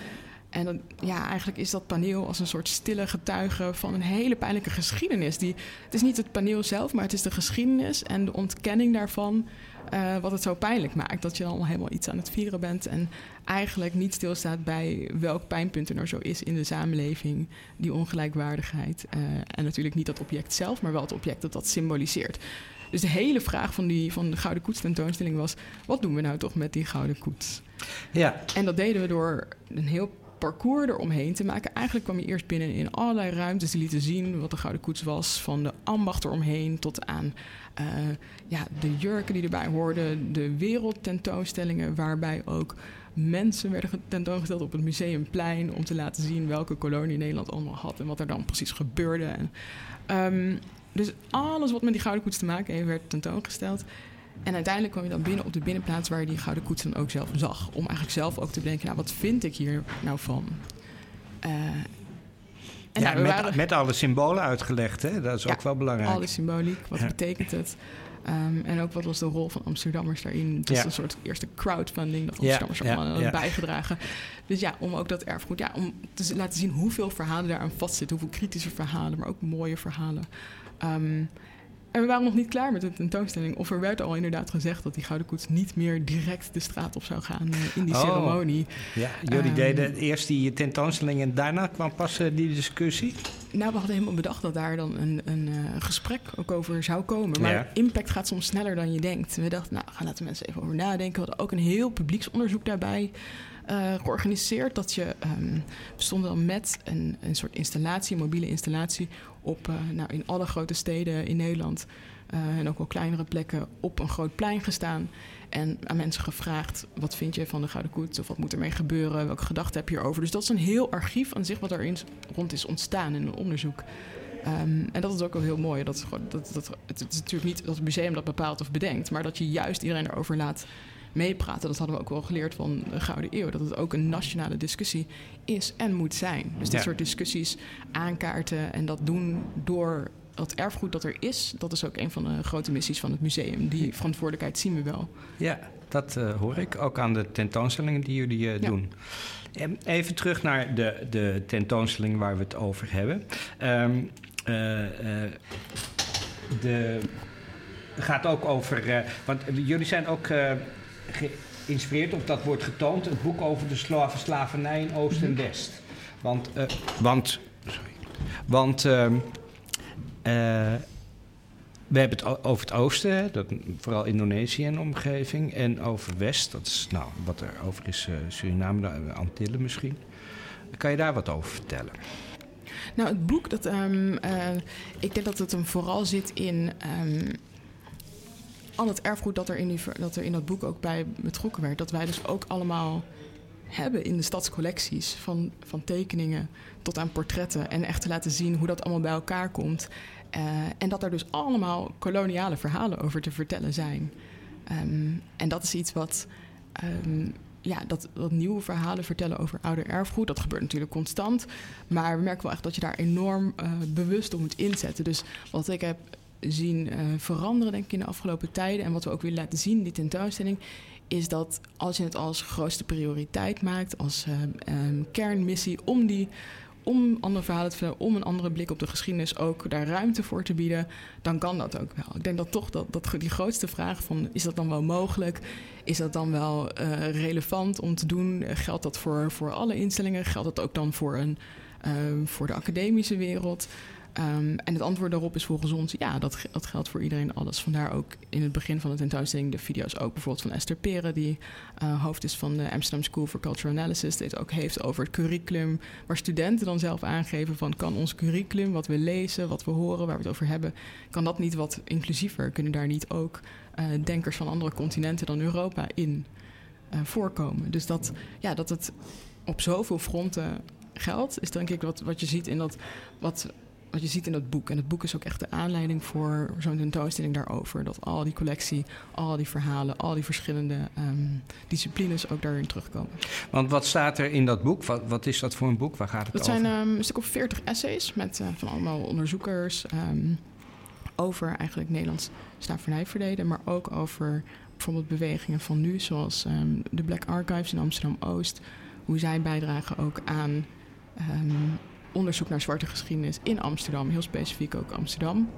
En ja, eigenlijk is dat paneel als een soort stille getuige van een hele pijnlijke geschiedenis. Die, het is niet het paneel zelf, maar het is de geschiedenis en de ontkenning daarvan. eh, wat het zo pijnlijk maakt. Dat je dan al helemaal iets aan het vieren bent. En eigenlijk niet stilstaat bij welk pijnpunt er nou zo is in de samenleving. Die ongelijkwaardigheid. eh, en natuurlijk niet dat object zelf, maar wel het object dat dat symboliseert. Dus de hele vraag van, die, van de Gouden Koets tentoonstelling was... wat doen we nou toch met die Gouden Koets? Ja, En dat deden we door een heel parcours eromheen te maken. Eigenlijk kwam je eerst binnen in allerlei ruimtes die lieten zien wat de Gouden Koets was. Van de ambacht eromheen tot aan eh, ja, de jurken die erbij hoorden. De wereldtentoonstellingen waarbij ook mensen werden tentoongesteld op het museumplein... om te laten zien welke kolonie Nederland allemaal had en wat er dan precies gebeurde. En, ehm, dus alles wat met die Gouden Koets te maken heeft werd tentoongesteld. En uiteindelijk kwam je dan binnen op de binnenplaats waar je die gouden koets dan ook zelf zag. Om eigenlijk zelf ook te bedenken, nou, wat vind ik hier nou van? Eh, en ja nou, met, waren met alle symbolen uitgelegd, hè? dat is Ja, ook wel belangrijk. al die symboliek, wat Ja. betekent het? Ehm, en ook wat was de rol van Amsterdammers daarin? Het was Ja. een soort eerste crowdfunding dat Amsterdammers ja, allemaal hadden ja. bijgedragen. Dus ja, om ook dat erfgoed, ja, om te laten zien hoeveel verhalen daaraan vastzitten. Hoeveel kritische verhalen, maar ook mooie verhalen. Ehm, en we waren nog niet klaar met de tentoonstelling. Of er werd al inderdaad gezegd dat die Gouden Koets niet meer direct de straat op zou gaan eh, in die Oh. ceremonie. Ja, jullie Ehm. deden eerst die tentoonstelling en daarna kwam pas eh, die discussie. Nou, we hadden helemaal bedacht dat daar dan een, een eh, gesprek ook over zou komen. Maar Ja. impact gaat soms sneller dan je denkt. We dachten, nou, gaan laten mensen even over nadenken. We hadden ook een heel publieksonderzoek daarbij eh, georganiseerd. Dat je, ehm, we stonden dan met een, een soort installatie, een mobiele installatie... op, eh, nou, in alle grote steden in Nederland... eh, en ook wel kleinere plekken op een groot plein gestaan. En aan mensen gevraagd: wat vind je van de Gouden Koets? Of wat moet ermee gebeuren? Welke gedachten heb je erover? Dus dat is een heel archief aan zich wat erin rond is ontstaan in een onderzoek. Ehm, en dat is ook wel heel mooi. Dat, dat, dat, het is natuurlijk niet dat het museum dat bepaalt of bedenkt, maar dat je juist iedereen erover laat meepraten. Dat hadden we ook wel geleerd van de Gouden Eeuw. Dat het ook een nationale discussie is en moet zijn. Dus dit Ja. soort discussies aankaarten en dat doen door dat erfgoed dat er is. Dat is ook een van de grote missies van het museum. Die verantwoordelijkheid zien we wel. Ja, dat eh, hoor ik ook aan de tentoonstellingen die jullie eh, Ja. doen. En Even terug naar de, de tentoonstelling waar we het over hebben. Ehm eh, de het gaat ook over. want jullie zijn ook geïnspireerd, of dat wordt getoond, het boek over de sla- slavernij in Oost en West. Want. eh, want. Sorry. Want. ehm, eh, we hebben het over het oosten, hè, dat, vooral Indonesië en omgeving. En over west, dat is nou, wat er over is, eh, Suriname, de Antillen misschien. Kan je daar wat over vertellen? Nou, het boek, dat, ehm, eh, ik denk dat het hem vooral zit in ehm, al het erfgoed dat er, in dat er in dat boek ook bij betrokken werd. Dat wij dus ook allemaal hebben in de stadscollecties. Van, van tekeningen tot aan portretten. En echt te laten zien hoe dat allemaal bij elkaar komt. Eh, en dat er dus allemaal koloniale verhalen over te vertellen zijn. Ehm, en dat is iets wat. ehm, ja, dat, nieuwe verhalen vertellen over ouder erfgoed. Dat gebeurt natuurlijk constant. Maar we merken wel echt dat je daar enorm eh, bewust op moet inzetten. Dus wat ik heb zien eh, veranderen, denk ik, in de afgelopen tijden. En wat we ook willen laten zien die tentoonstelling. Is dat als je het als grootste prioriteit maakt, als eh, ehm, kernmissie om die. Om andere verhalen te vertellen, om een andere blik op de geschiedenis ook daar ruimte voor te bieden, dan kan dat ook wel. Ik denk dat toch dat, dat die grootste vraag van is dat dan wel mogelijk? Is dat dan wel eh, relevant om te doen? Geldt dat voor, voor alle instellingen? Geldt dat ook dan voor, een, eh, voor de academische wereld? Ehm, en het antwoord daarop is volgens ons, ja, dat, dat geldt voor iedereen alles. Vandaar ook in het begin van de tentoonstelling de video's ook bijvoorbeeld van Esther Peren, die uh, hoofd is van de Amsterdam School for Cultural Analysis, die het ook heeft over het curriculum, waar studenten dan zelf aangeven van kan ons curriculum, wat we lezen, wat we horen, waar we het over hebben, kan dat niet wat inclusiever? Kunnen daar niet ook uh, denkers van andere continenten dan Europa in uh, voorkomen? Dus dat, ja, dat het op zoveel fronten geldt, is denk ik wat, wat je ziet in dat wat wat je ziet in dat boek. En het boek is ook echt de aanleiding voor zo'n tentoonstelling daarover. Dat al die collectie, al die verhalen, al die verschillende um, disciplines ook daarin terugkomen. Want wat staat er in dat boek? Wat, wat is dat voor een boek? Waar gaat het dat over? Dat zijn um, een stuk of veertig essays met uh, van allemaal onderzoekers um, over eigenlijk Nederlands slavernijverleden, maar ook over bijvoorbeeld bewegingen van nu, zoals de Black Archives in Amsterdam Oost. Hoe zij bijdragen ook aan onderzoek naar zwarte geschiedenis in Amsterdam, heel specifiek ook Amsterdam.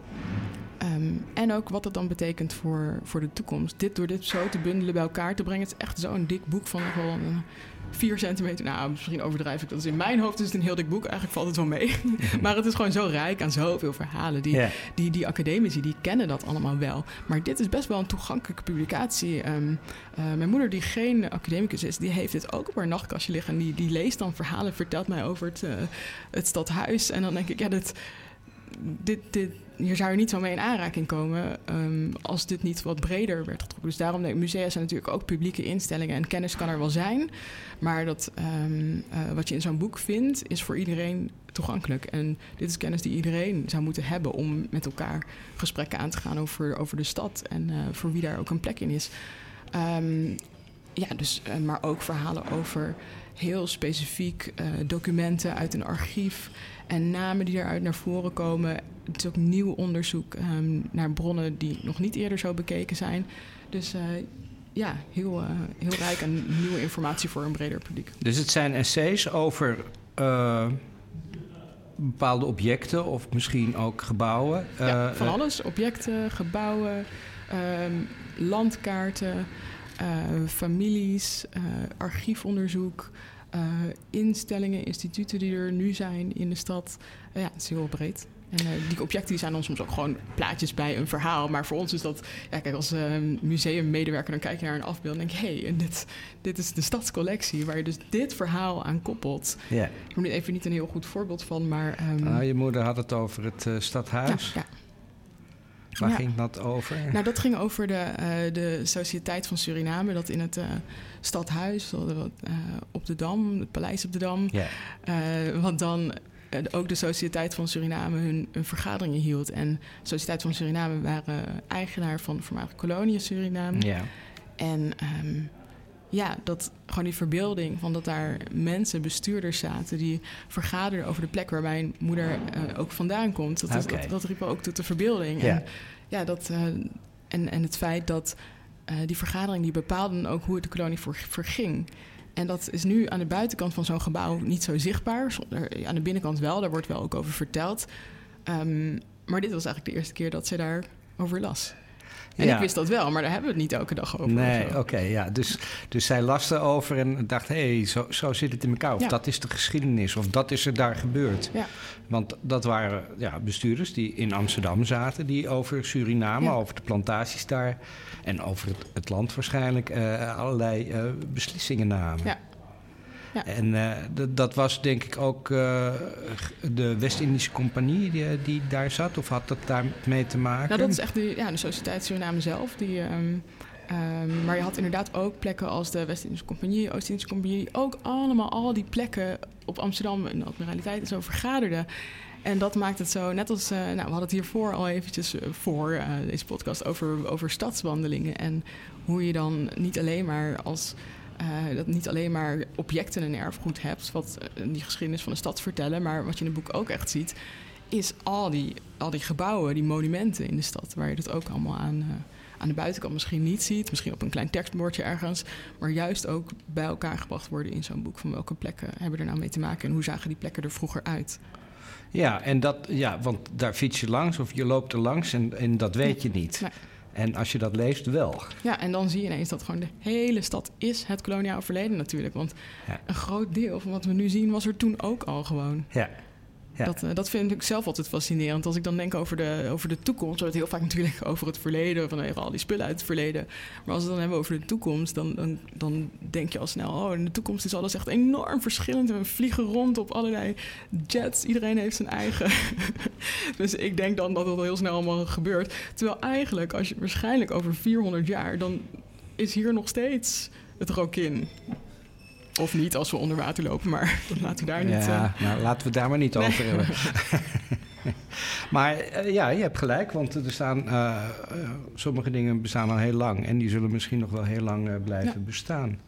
Um, en ook wat dat dan betekent voor, voor de toekomst. Dit door dit zo te bundelen bij elkaar te brengen. Het is echt zo'n dik boek van 4 centimeter. Nou, misschien overdrijf ik dat. Dus in mijn hoofd is het een heel dik boek. Eigenlijk valt het wel mee. maar het is gewoon zo rijk aan zoveel verhalen. Die, yeah. die, die academici, die kennen dat allemaal wel. Maar dit is best wel een toegankelijke publicatie. Um, uh, mijn moeder, die geen academicus is, die heeft dit ook op haar nachtkastje liggen. En die, die leest dan verhalen, vertelt mij over het, uh, het stadhuis. En dan denk ik, ja, dit... Hier zou je niet zo mee in aanraking komen um, als dit niet wat breder werd getrokken. Dus daarom, de musea zijn natuurlijk ook publieke instellingen en kennis kan er wel zijn. Maar dat, um, uh, wat je in zo'n boek vindt, is voor iedereen toegankelijk. En dit is kennis die iedereen zou moeten hebben om met elkaar gesprekken aan te gaan over, over de stad en uh, voor wie daar ook een plek in is. Um, ja, dus, uh, maar ook verhalen over heel specifiek documenten uit een archief en namen die eruit naar voren komen. Het is ook nieuw onderzoek um, naar bronnen die nog niet eerder zo bekeken zijn. Dus uh, ja, heel, uh, heel rijk aan nieuwe informatie voor een breder publiek. Dus het zijn essays over uh, bepaalde objecten of misschien ook gebouwen? ja, van alles. Objecten, gebouwen, um, landkaarten, families, archiefonderzoek. Uh, instellingen, instituten die er nu zijn in de stad. Uh, ja, het is heel breed. En uh, die objecten die zijn dan soms ook gewoon plaatjes bij een verhaal. Maar voor ons is dat, ja, kijk, als museummedewerker dan kijk je naar een afbeeld en denk je, hé, hey, dit, dit is de stadscollectie waar je dus dit verhaal aan koppelt. Yeah. Ik noem dit even niet een heel goed voorbeeld van, maar. Um, nou, je moeder had het over het stadhuis. Ja, ja. Waar Ja. ging dat over? Nou, dat ging over de, uh, de Sociëteit van Suriname, dat in het uh, stadhuis uh, op de Dam, het paleis op de Dam, Ja. uh, wat dan ook de Sociëteit van Suriname hun, hun vergaderingen hield. En de Sociëteit van Suriname waren eigenaar van de voormalige koloniën Suriname. Ja. En um, ja, dat gewoon die verbeelding van dat daar mensen, bestuurders zaten die vergaderden over de plek waar mijn moeder uh, ook vandaan komt. Dat, is, dat, dat riep ook tot de verbeelding. Ja. En, ja, dat, uh, en, en het feit dat uh, die vergadering die bepaalde ook hoe het de kolonie voor, verging. En dat is nu aan de buitenkant van zo'n gebouw niet zo zichtbaar. Zonder, aan de binnenkant wel, daar wordt wel ook over verteld. Um, maar dit was eigenlijk de eerste keer dat ze daarover las. En Ja. ik wist dat wel, maar daar hebben we het niet elke dag over. Nee, oké, ja. Dus, dus zij las erover en dacht, hé, hey, zo, zo zit het in elkaar. Of Ja. dat is de geschiedenis, of dat is er daar gebeurd. Ja. Want dat waren ja, bestuurders die in Amsterdam zaten, die over Suriname, over de plantaties daar en over het, het land waarschijnlijk eh, allerlei eh, beslissingen namen. Ja. Ja. En eh, dat was denk ik ook eh, de West-Indische Compagnie die, die daar zat, of had dat daarmee te maken? Nou, dat is echt de, ja, de Sociëteit Suriname zelf. Die, um, um, maar je had inderdaad ook plekken als de West-Indische Compagnie, Oost-Indische Compagnie, die ook allemaal al die plekken op Amsterdam en de Admiraliteit en zo vergaderden. En dat maakt het zo, net als, uh, nou, we hadden het hiervoor al eventjes uh, voor uh, deze podcast over, over stadswandelingen. En hoe je dan niet alleen maar als uh, dat niet alleen maar objecten en erfgoed hebt, wat uh, die geschiedenis van de stad vertellen, maar wat je in het boek ook echt ziet, is al die, al die gebouwen, die monumenten in de stad, waar je dat ook allemaal aan, uh, aan de buitenkant misschien niet ziet, misschien op een klein tekstbordje ergens, maar juist ook bij elkaar gebracht worden in zo'n boek van welke plekken hebben er nou mee te maken en hoe zagen die plekken er vroeger uit. Ja, en dat, ja, want daar fiets je langs of je loopt er langs en, en dat weet je niet. Nee. En als je dat leest, wel. Ja, en dan zie je ineens dat gewoon de hele stad is het koloniaal verleden natuurlijk. Want Ja. een groot deel van wat we nu zien was er toen ook al gewoon. Ja. Dat, uh, dat vind ik zelf altijd fascinerend. Als ik dan denk over de, over de toekomst, we het heel vaak natuurlijk over het verleden, van al die spullen uit het verleden. Maar als we het dan hebben over de toekomst, dan, dan, dan denk je al snel, oh, in de toekomst is alles echt enorm verschillend. We vliegen rond op allerlei jets. Iedereen heeft zijn eigen. dus ik denk dan dat het heel snel allemaal gebeurt. Terwijl eigenlijk, als je waarschijnlijk over 400 jaar, dan is hier nog steeds het rokin. Of niet als we onder water lopen, maar laten we daar niet... Ja, uh... nou, laten we daar maar niet over hebben. maar uh, ja, je hebt gelijk, want er staan, uh, sommige dingen bestaan al heel lang... en die zullen misschien nog wel heel lang blijven ja. bestaan.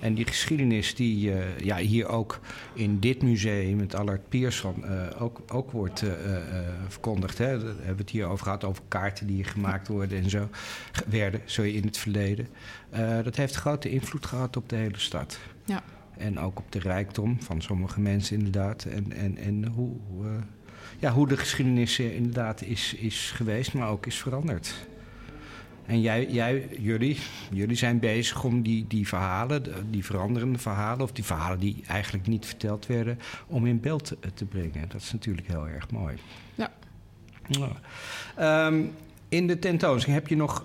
En die geschiedenis die ja, hier ook in dit museum, het Allard Pierson, ook, ook wordt verkondigd. Hè. Daar hebben we het hier over gehad, over kaarten die gemaakt worden en zo, werden, zo in het verleden. dat heeft grote invloed gehad op de hele stad. Ja. En ook op de rijkdom van sommige mensen inderdaad. En, en, en hoe, ja, hoe de geschiedenis inderdaad is, is geweest, maar ook is veranderd. En jij, jij, jullie, jullie zijn bezig om die, die verhalen, die veranderende verhalen, of die verhalen die eigenlijk niet verteld werden, om in beeld te brengen. Dat is natuurlijk heel erg mooi. Ja. ja. Um, in de tentoonstelling heb je nog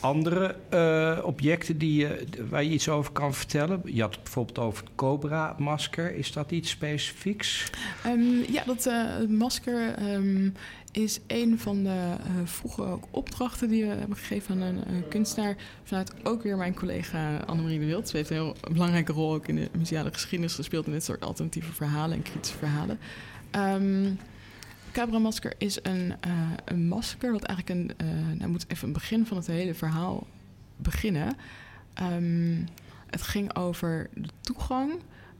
andere uh, objecten die je, waar je iets over kan vertellen? Je had het bijvoorbeeld over het Cobra-masker. Is dat iets specifieks? Um, ja, dat uh, masker um, is een van de uh, vroege opdrachten die we hebben gegeven aan een, kunstenaar. Vanuit ook weer mijn collega Annemarie de Wild. Ze heeft een heel belangrijke rol ook in de museale geschiedenis gespeeld... in dit soort alternatieve verhalen en kritische verhalen. Um, Cabra-masker is een, uh, een masker dat eigenlijk een... Uh, nou moet even een begin van het hele verhaal beginnen. Um, het ging over de toegang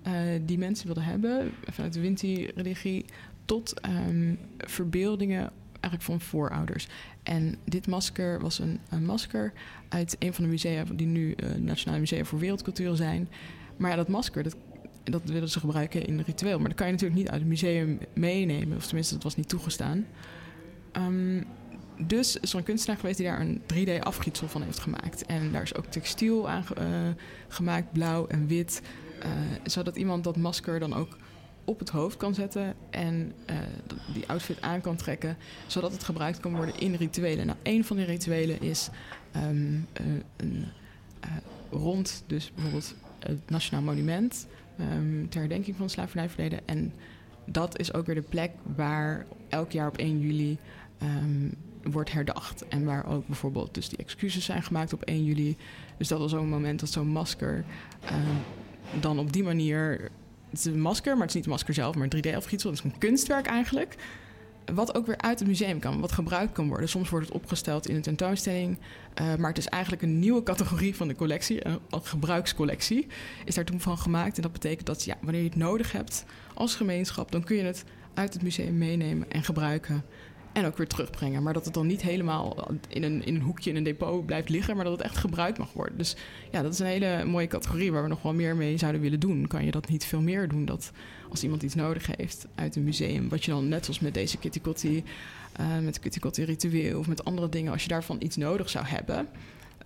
uh, die mensen wilden hebben vanuit de Winti-religie tot um, verbeeldingen eigenlijk van voorouders. En dit masker was een, een masker uit een van de musea die nu Nationale Musea voor Wereldcultuur zijn. Maar ja, dat masker, dat dat willen ze gebruiken in ritueel. Maar dat kan je natuurlijk niet uit het museum meenemen. Of tenminste, dat was niet toegestaan. Um, dus is er een kunstenaar geweest die daar een 3D-afgietsel van heeft gemaakt. En daar is ook textiel aan uh, gemaakt, blauw en wit. Uh, zodat iemand dat masker dan ook op het hoofd kan zetten en uh, die outfit aan kan trekken, zodat het gebruikt kan worden in rituelen. Nou, een van die rituelen is um, een rond, dus bijvoorbeeld het Nationaal Monument, um, ter herdenking van het slavernijverleden. En dat is ook weer de plek waar elk jaar op 1 juli um, wordt herdacht. En waar ook bijvoorbeeld dus die excuses zijn gemaakt op 1 juli. Dus dat was zo'n moment dat zo'n masker um, dan op die manier... Het is een masker, maar het is niet een masker zelf, maar een 3D-afgietsel. Het is een kunstwerk eigenlijk wat ook weer uit het museum kan, wat gebruikt kan worden. Soms wordt het opgesteld in een tentoonstelling, uh, maar het is eigenlijk een nieuwe categorie van de collectie, een gebruikscollectie, is daar toen van gemaakt. En dat betekent dat ja, wanneer je het nodig hebt als gemeenschap, dan kun je het uit het museum meenemen en gebruiken. En ook weer terugbrengen. Maar dat het dan niet helemaal in een, in een hoekje in een depot blijft liggen, maar dat het echt gebruikt mag worden. Dus ja, dat is een hele mooie categorie waar we nog wel meer mee zouden willen doen. Kan je dat niet veel meer doen? Dat als iemand iets nodig heeft uit een museum, wat je dan net als met deze Kitty Kotti, uh, met Kitty Kotti ritueel of met andere dingen, als je daarvan iets nodig zou hebben,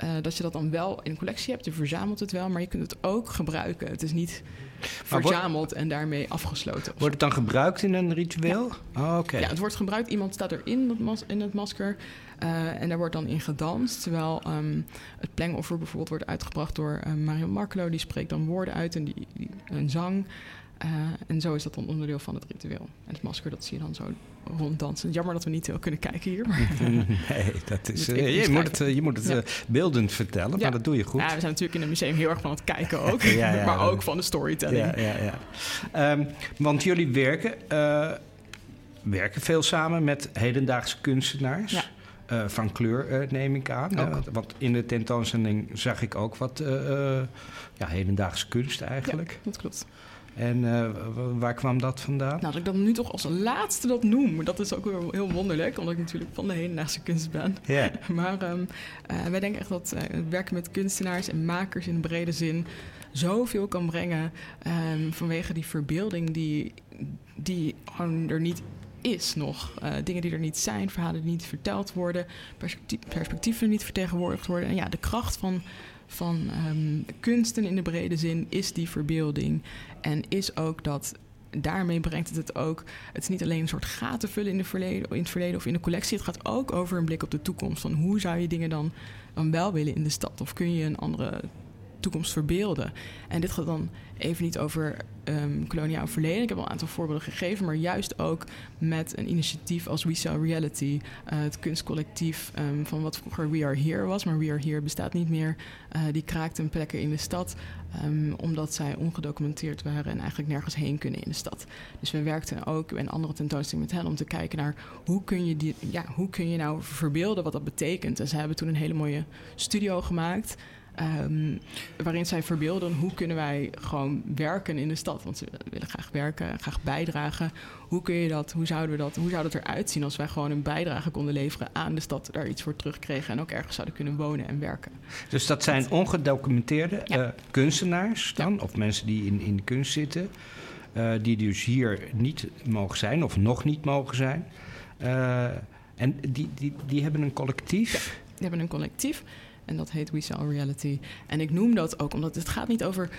uh, dat je dat dan wel in een collectie hebt. Je verzamelt het wel, maar je kunt het ook gebruiken. Het is niet verzameld wordt, en daarmee afgesloten. Wordt het dan gebruikt in een ritueel? Ja. Oh, okay. ja, het wordt gebruikt. Iemand staat erin dat mas in het masker. Uh, en daar wordt dan in gedanst. Terwijl um, het plengoffer bijvoorbeeld wordt uitgebracht door uh, Mario Markelo. Die spreekt dan woorden uit en die, die een zang. Uh, en zo is dat dan onderdeel van het ritueel. En het masker, dat zie je dan zo ronddansen. Jammer dat we niet heel kunnen kijken hier. Maar, nee, dat is, uh, je, moet het, uh, je moet het ja. beeldend vertellen, ja. maar dat doe je goed. Ja, we zijn natuurlijk in het museum heel erg van het kijken ook. ja, maar ook van de storytelling. Ja, ja, ja. Um, want jullie werken, werken veel samen met hedendaagse kunstenaars. Uh, van kleur uh, neem ik aan. Uh, want in de tentoonstelling zag ik ook wat ja, hedendaagse kunst eigenlijk. Ja, dat klopt. En uh, waar kwam dat vandaan? Nou, dat ik dan nu toch als laatste dat noem. Dat is ook weer heel wonderlijk, omdat ik natuurlijk van de hedendaagse kunst ben. Yeah. maar um, uh, wij denken echt dat uh, het werken met kunstenaars en makers in brede zin zoveel kan brengen. Um, vanwege die verbeelding die, die er niet is nog. Uh, dingen die er niet zijn, verhalen die niet verteld worden, perspectief, perspectieven niet vertegenwoordigd worden. En ja, de kracht van van um, kunsten in de brede zin is die verbeelding. En is ook dat daarmee brengt het het ook. Het is niet alleen een soort gaten vullen in, de verleden, in het verleden of in de collectie. Het gaat ook over een blik op de toekomst. Van hoe zou je dingen dan, dan wel willen in de stad? Of kun je een andere toekomst verbeelden. En dit gaat dan even niet over um, koloniaal verleden. Ik heb al een aantal voorbeelden gegeven, maar juist ook met een initiatief als We Sell Reality, uh, het kunstcollectief um, van wat vroeger We Are Here was, maar We Are Here bestaat niet meer. Uh, die kraakten plekken in de stad um, omdat zij ongedocumenteerd waren en eigenlijk nergens heen kunnen in de stad. Dus we werkten ook in andere tentoonstellingen met hen om te kijken naar hoe kun je, die, ja, hoe kun je nou verbeelden wat dat betekent. En ze hebben toen een hele mooie studio gemaakt. Um, waarin zij verbeelden hoe kunnen wij gewoon werken in de stad. Want ze willen graag werken, graag bijdragen. Hoe kun je dat, hoe zouden we dat, hoe zou dat eruit zien als wij gewoon een bijdrage konden leveren aan de stad, daar iets voor terugkregen en ook ergens zouden kunnen wonen en werken. Dus dat zijn ongedocumenteerde ja. uh, kunstenaars dan, ja. of mensen die in, in kunst zitten, uh, die dus hier niet mogen zijn of nog niet mogen zijn. Uh, en die, die, die hebben een collectief. Ja, die hebben een collectief. En dat heet We Sell Reality. En ik noem dat ook omdat het gaat niet, over,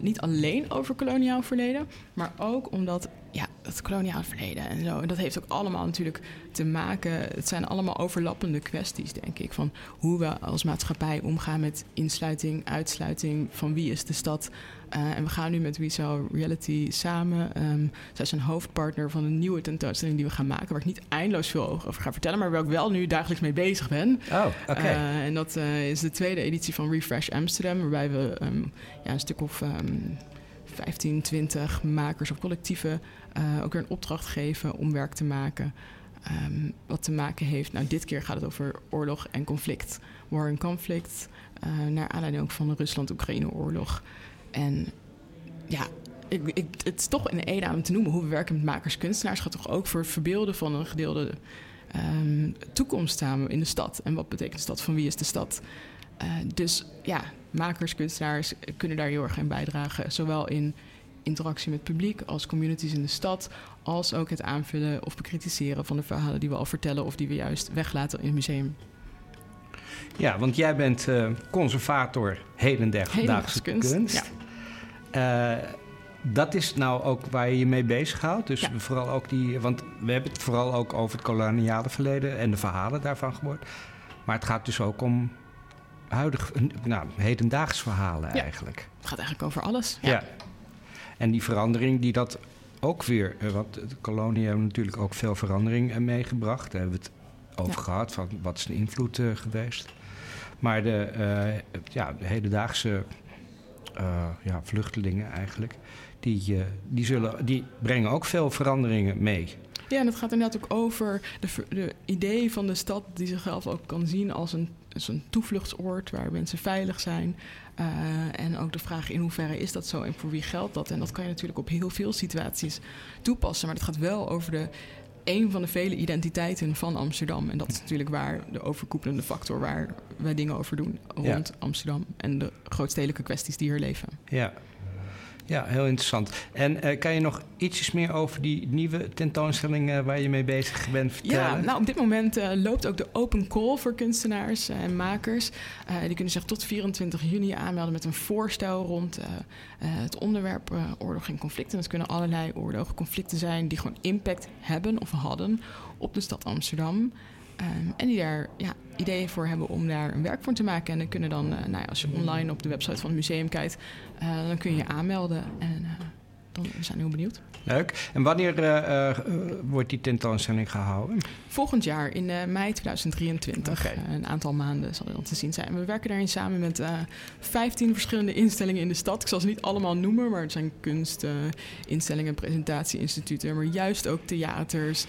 niet alleen over koloniaal verleden, maar ook omdat ja, het koloniaal verleden en zo. En dat heeft ook allemaal natuurlijk te maken. Het zijn allemaal overlappende kwesties, denk ik. Van hoe we als maatschappij omgaan met insluiting, uitsluiting. Van wie is de stad? Uh, en we gaan nu met We Sell Reality samen. Um, zij is een hoofdpartner van een nieuwe tentoonstelling die we gaan maken. Waar ik niet eindeloos veel over ga vertellen. Maar waar ik wel nu dagelijks mee bezig ben. Oh, oké. Okay. Uh, en dat uh, is de tweede editie van Refresh Amsterdam. Waarbij we um, ja, een stuk of. Um, 15, 20 makers of collectieven ook weer een opdracht geven om werk te maken. Um, wat te maken heeft. Nou, dit keer gaat het over oorlog en conflict. War en conflict. Uh, naar aanleiding ook van de Rusland-Oekraïne-oorlog. En ja, ik, ik, het is toch in één adem te noemen hoe we werken met makers kunstenaars. gaat toch ook voor het verbeelden van een gedeelde um, toekomst samen in de stad. En wat betekent de stad? Van wie is de stad? Uh, dus ja, makers, kunstenaars kunnen daar heel erg in bijdragen. Zowel in interactie met publiek als communities in de stad, als ook het aanvullen of bekritiseren van de verhalen die we al vertellen of die we juist weglaten in het museum. Ja, want jij bent uh, conservator hedendaagse, kunst. kunst. Ja. Uh, dat is nou ook waar je je mee bezighoudt. Dus ja. vooral ook die. Want we hebben het vooral ook over het koloniale verleden en de verhalen daarvan gehoord. Maar het gaat dus ook om huidig, nou, hedendaags verhalen ja. eigenlijk. Het gaat eigenlijk over alles. Ja. ja. En die verandering die dat ook weer... Want de koloniën hebben natuurlijk ook veel verandering meegebracht. Daar hebben we het over ja. gehad, van wat is de invloed uh, geweest. Maar de, uh, ja, de hedendaagse uh, ja, vluchtelingen eigenlijk... Die, die, zullen, die brengen ook veel veranderingen mee. Ja, en het gaat inderdaad ook over de, de idee van de stad... die zichzelf ook kan zien als een een toevluchtsoord waar mensen veilig zijn. Uh, en ook de vraag in hoeverre is dat zo en voor wie geldt dat? En dat kan je natuurlijk op heel veel situaties toepassen. Maar het gaat wel over de, een van de vele identiteiten van Amsterdam. En dat is natuurlijk waar de overkoepelende factor waar wij dingen over doen rond ja. Amsterdam. En de grootstedelijke kwesties die hier leven. Ja, ja, heel interessant. En uh, kan je nog ietsjes meer over die nieuwe tentoonstelling uh, waar je mee bezig bent vertellen? Ja, nou op dit moment uh, loopt ook de open call voor kunstenaars en makers. die kunnen zich tot 24 juni aanmelden met een voorstel rond het onderwerp oorlog en conflicten. Dat kunnen allerlei oorlogen, conflicten zijn die gewoon impact hebben of hadden op de stad Amsterdam. Um, en die daar ja, ideeën voor hebben om daar een werk voor te maken. En dan kunnen dan, uh, nou ja, als je online op de website van het museum kijkt, uh, dan kun je je aanmelden. En dan we zijn heel benieuwd. Leuk. En wanneer uh, uh, wordt die tentoonstelling gehouden? Volgend jaar, in uh, mei 2023. Okay. een aantal maanden zal het dan te zien zijn. We werken daarin samen met 15 verschillende instellingen in de stad. Ik zal ze niet allemaal noemen, maar het zijn kunstinstellingen, presentatieinstituten, maar juist ook theaters.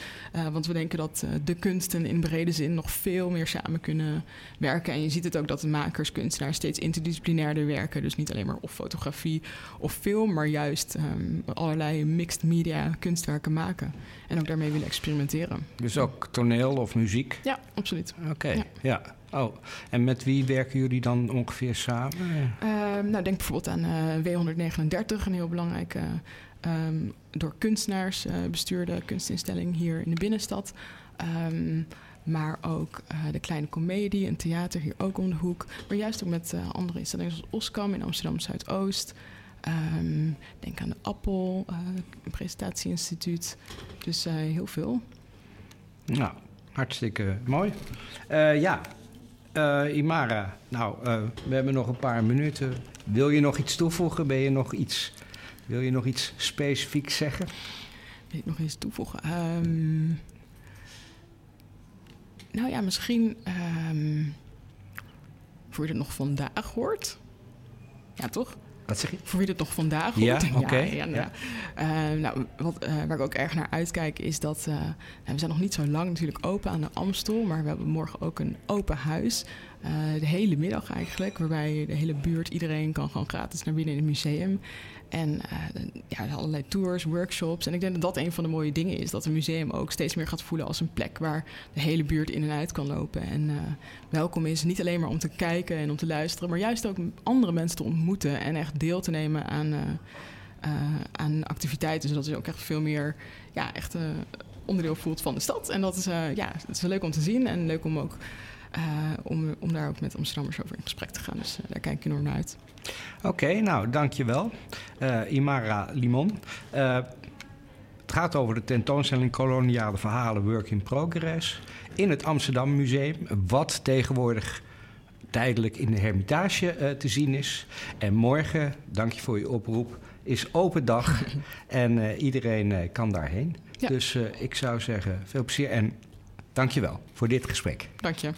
want we denken dat de kunsten in brede zin nog veel meer samen kunnen werken. En je ziet het ook dat de makers, kunstenaars steeds interdisciplinairder werken. Dus niet alleen maar of fotografie of film, maar juist um, allerlei mixed media kunstwerken maken. En ook daarmee willen experimenteren. Dus ook toneel of muziek? Ja, absoluut. Oké, okay, ja. ja. Oh, en met wie werken jullie dan ongeveer samen? Uh, nou, denk bijvoorbeeld aan uh, W139, een heel belangrijke um, door kunstenaars bestuurde kunstinstelling hier in de binnenstad. Um, maar ook uh, de Kleine Comedie, een theater hier ook om de hoek. Maar juist ook met uh, andere instellingen zoals Oskam in Amsterdam Zuidoost. Ehm, denk aan de Appel, uh, presentatieinstituut. Dus uh, heel veel. Nou, hartstikke mooi. ja, Imara, nou, we hebben nog een paar minuten. Wil je nog iets toevoegen? Ben je nog iets, wil je nog iets specifieks zeggen? Wil ik nog iets toevoegen? Um, nou ja, misschien um, voor je het nog vandaag hoort. Ja, toch? Wat zeg je? Voor wie het nog vandaag hoort. Ja, oké. Ja, ja, uh, nou, wat, uh, waar ik ook erg naar uitkijk is dat... Uh, nou, we zijn nog niet zo lang natuurlijk open aan de Amstel... maar we hebben morgen ook een open huis. de hele middag eigenlijk, waarbij de hele buurt... iedereen kan gewoon gratis naar binnen in het museum. En uh, ja, allerlei tours, workshops. En ik denk dat dat een van de mooie dingen is. Dat een museum ook steeds meer gaat voelen als een plek waar de hele buurt in en uit kan lopen. En uh, welkom is niet alleen maar om te kijken en om te luisteren, maar juist ook andere mensen te ontmoeten en echt deel te nemen aan, uh, aan activiteiten. Zodat je ook echt veel meer ja, echt, onderdeel voelt van de stad. En dat is, ja, het is leuk om te zien en leuk om ook. om, om daar ook met Amsterdammers over in gesprek te gaan. Dus daar kijk ik enorm naar uit. Oké, nou dankjewel. Uh, Imara Limon. Uh, het gaat over de tentoonstelling Koloniale Verhalen Work in Progress in het Amsterdam Museum, wat tegenwoordig tijdelijk in de Hermitage uh, te zien is. En morgen, dank je voor je oproep, is open dag en iedereen kan daarheen. Ja. Dus ik zou zeggen, veel plezier en dank je wel voor dit gesprek. Dank je.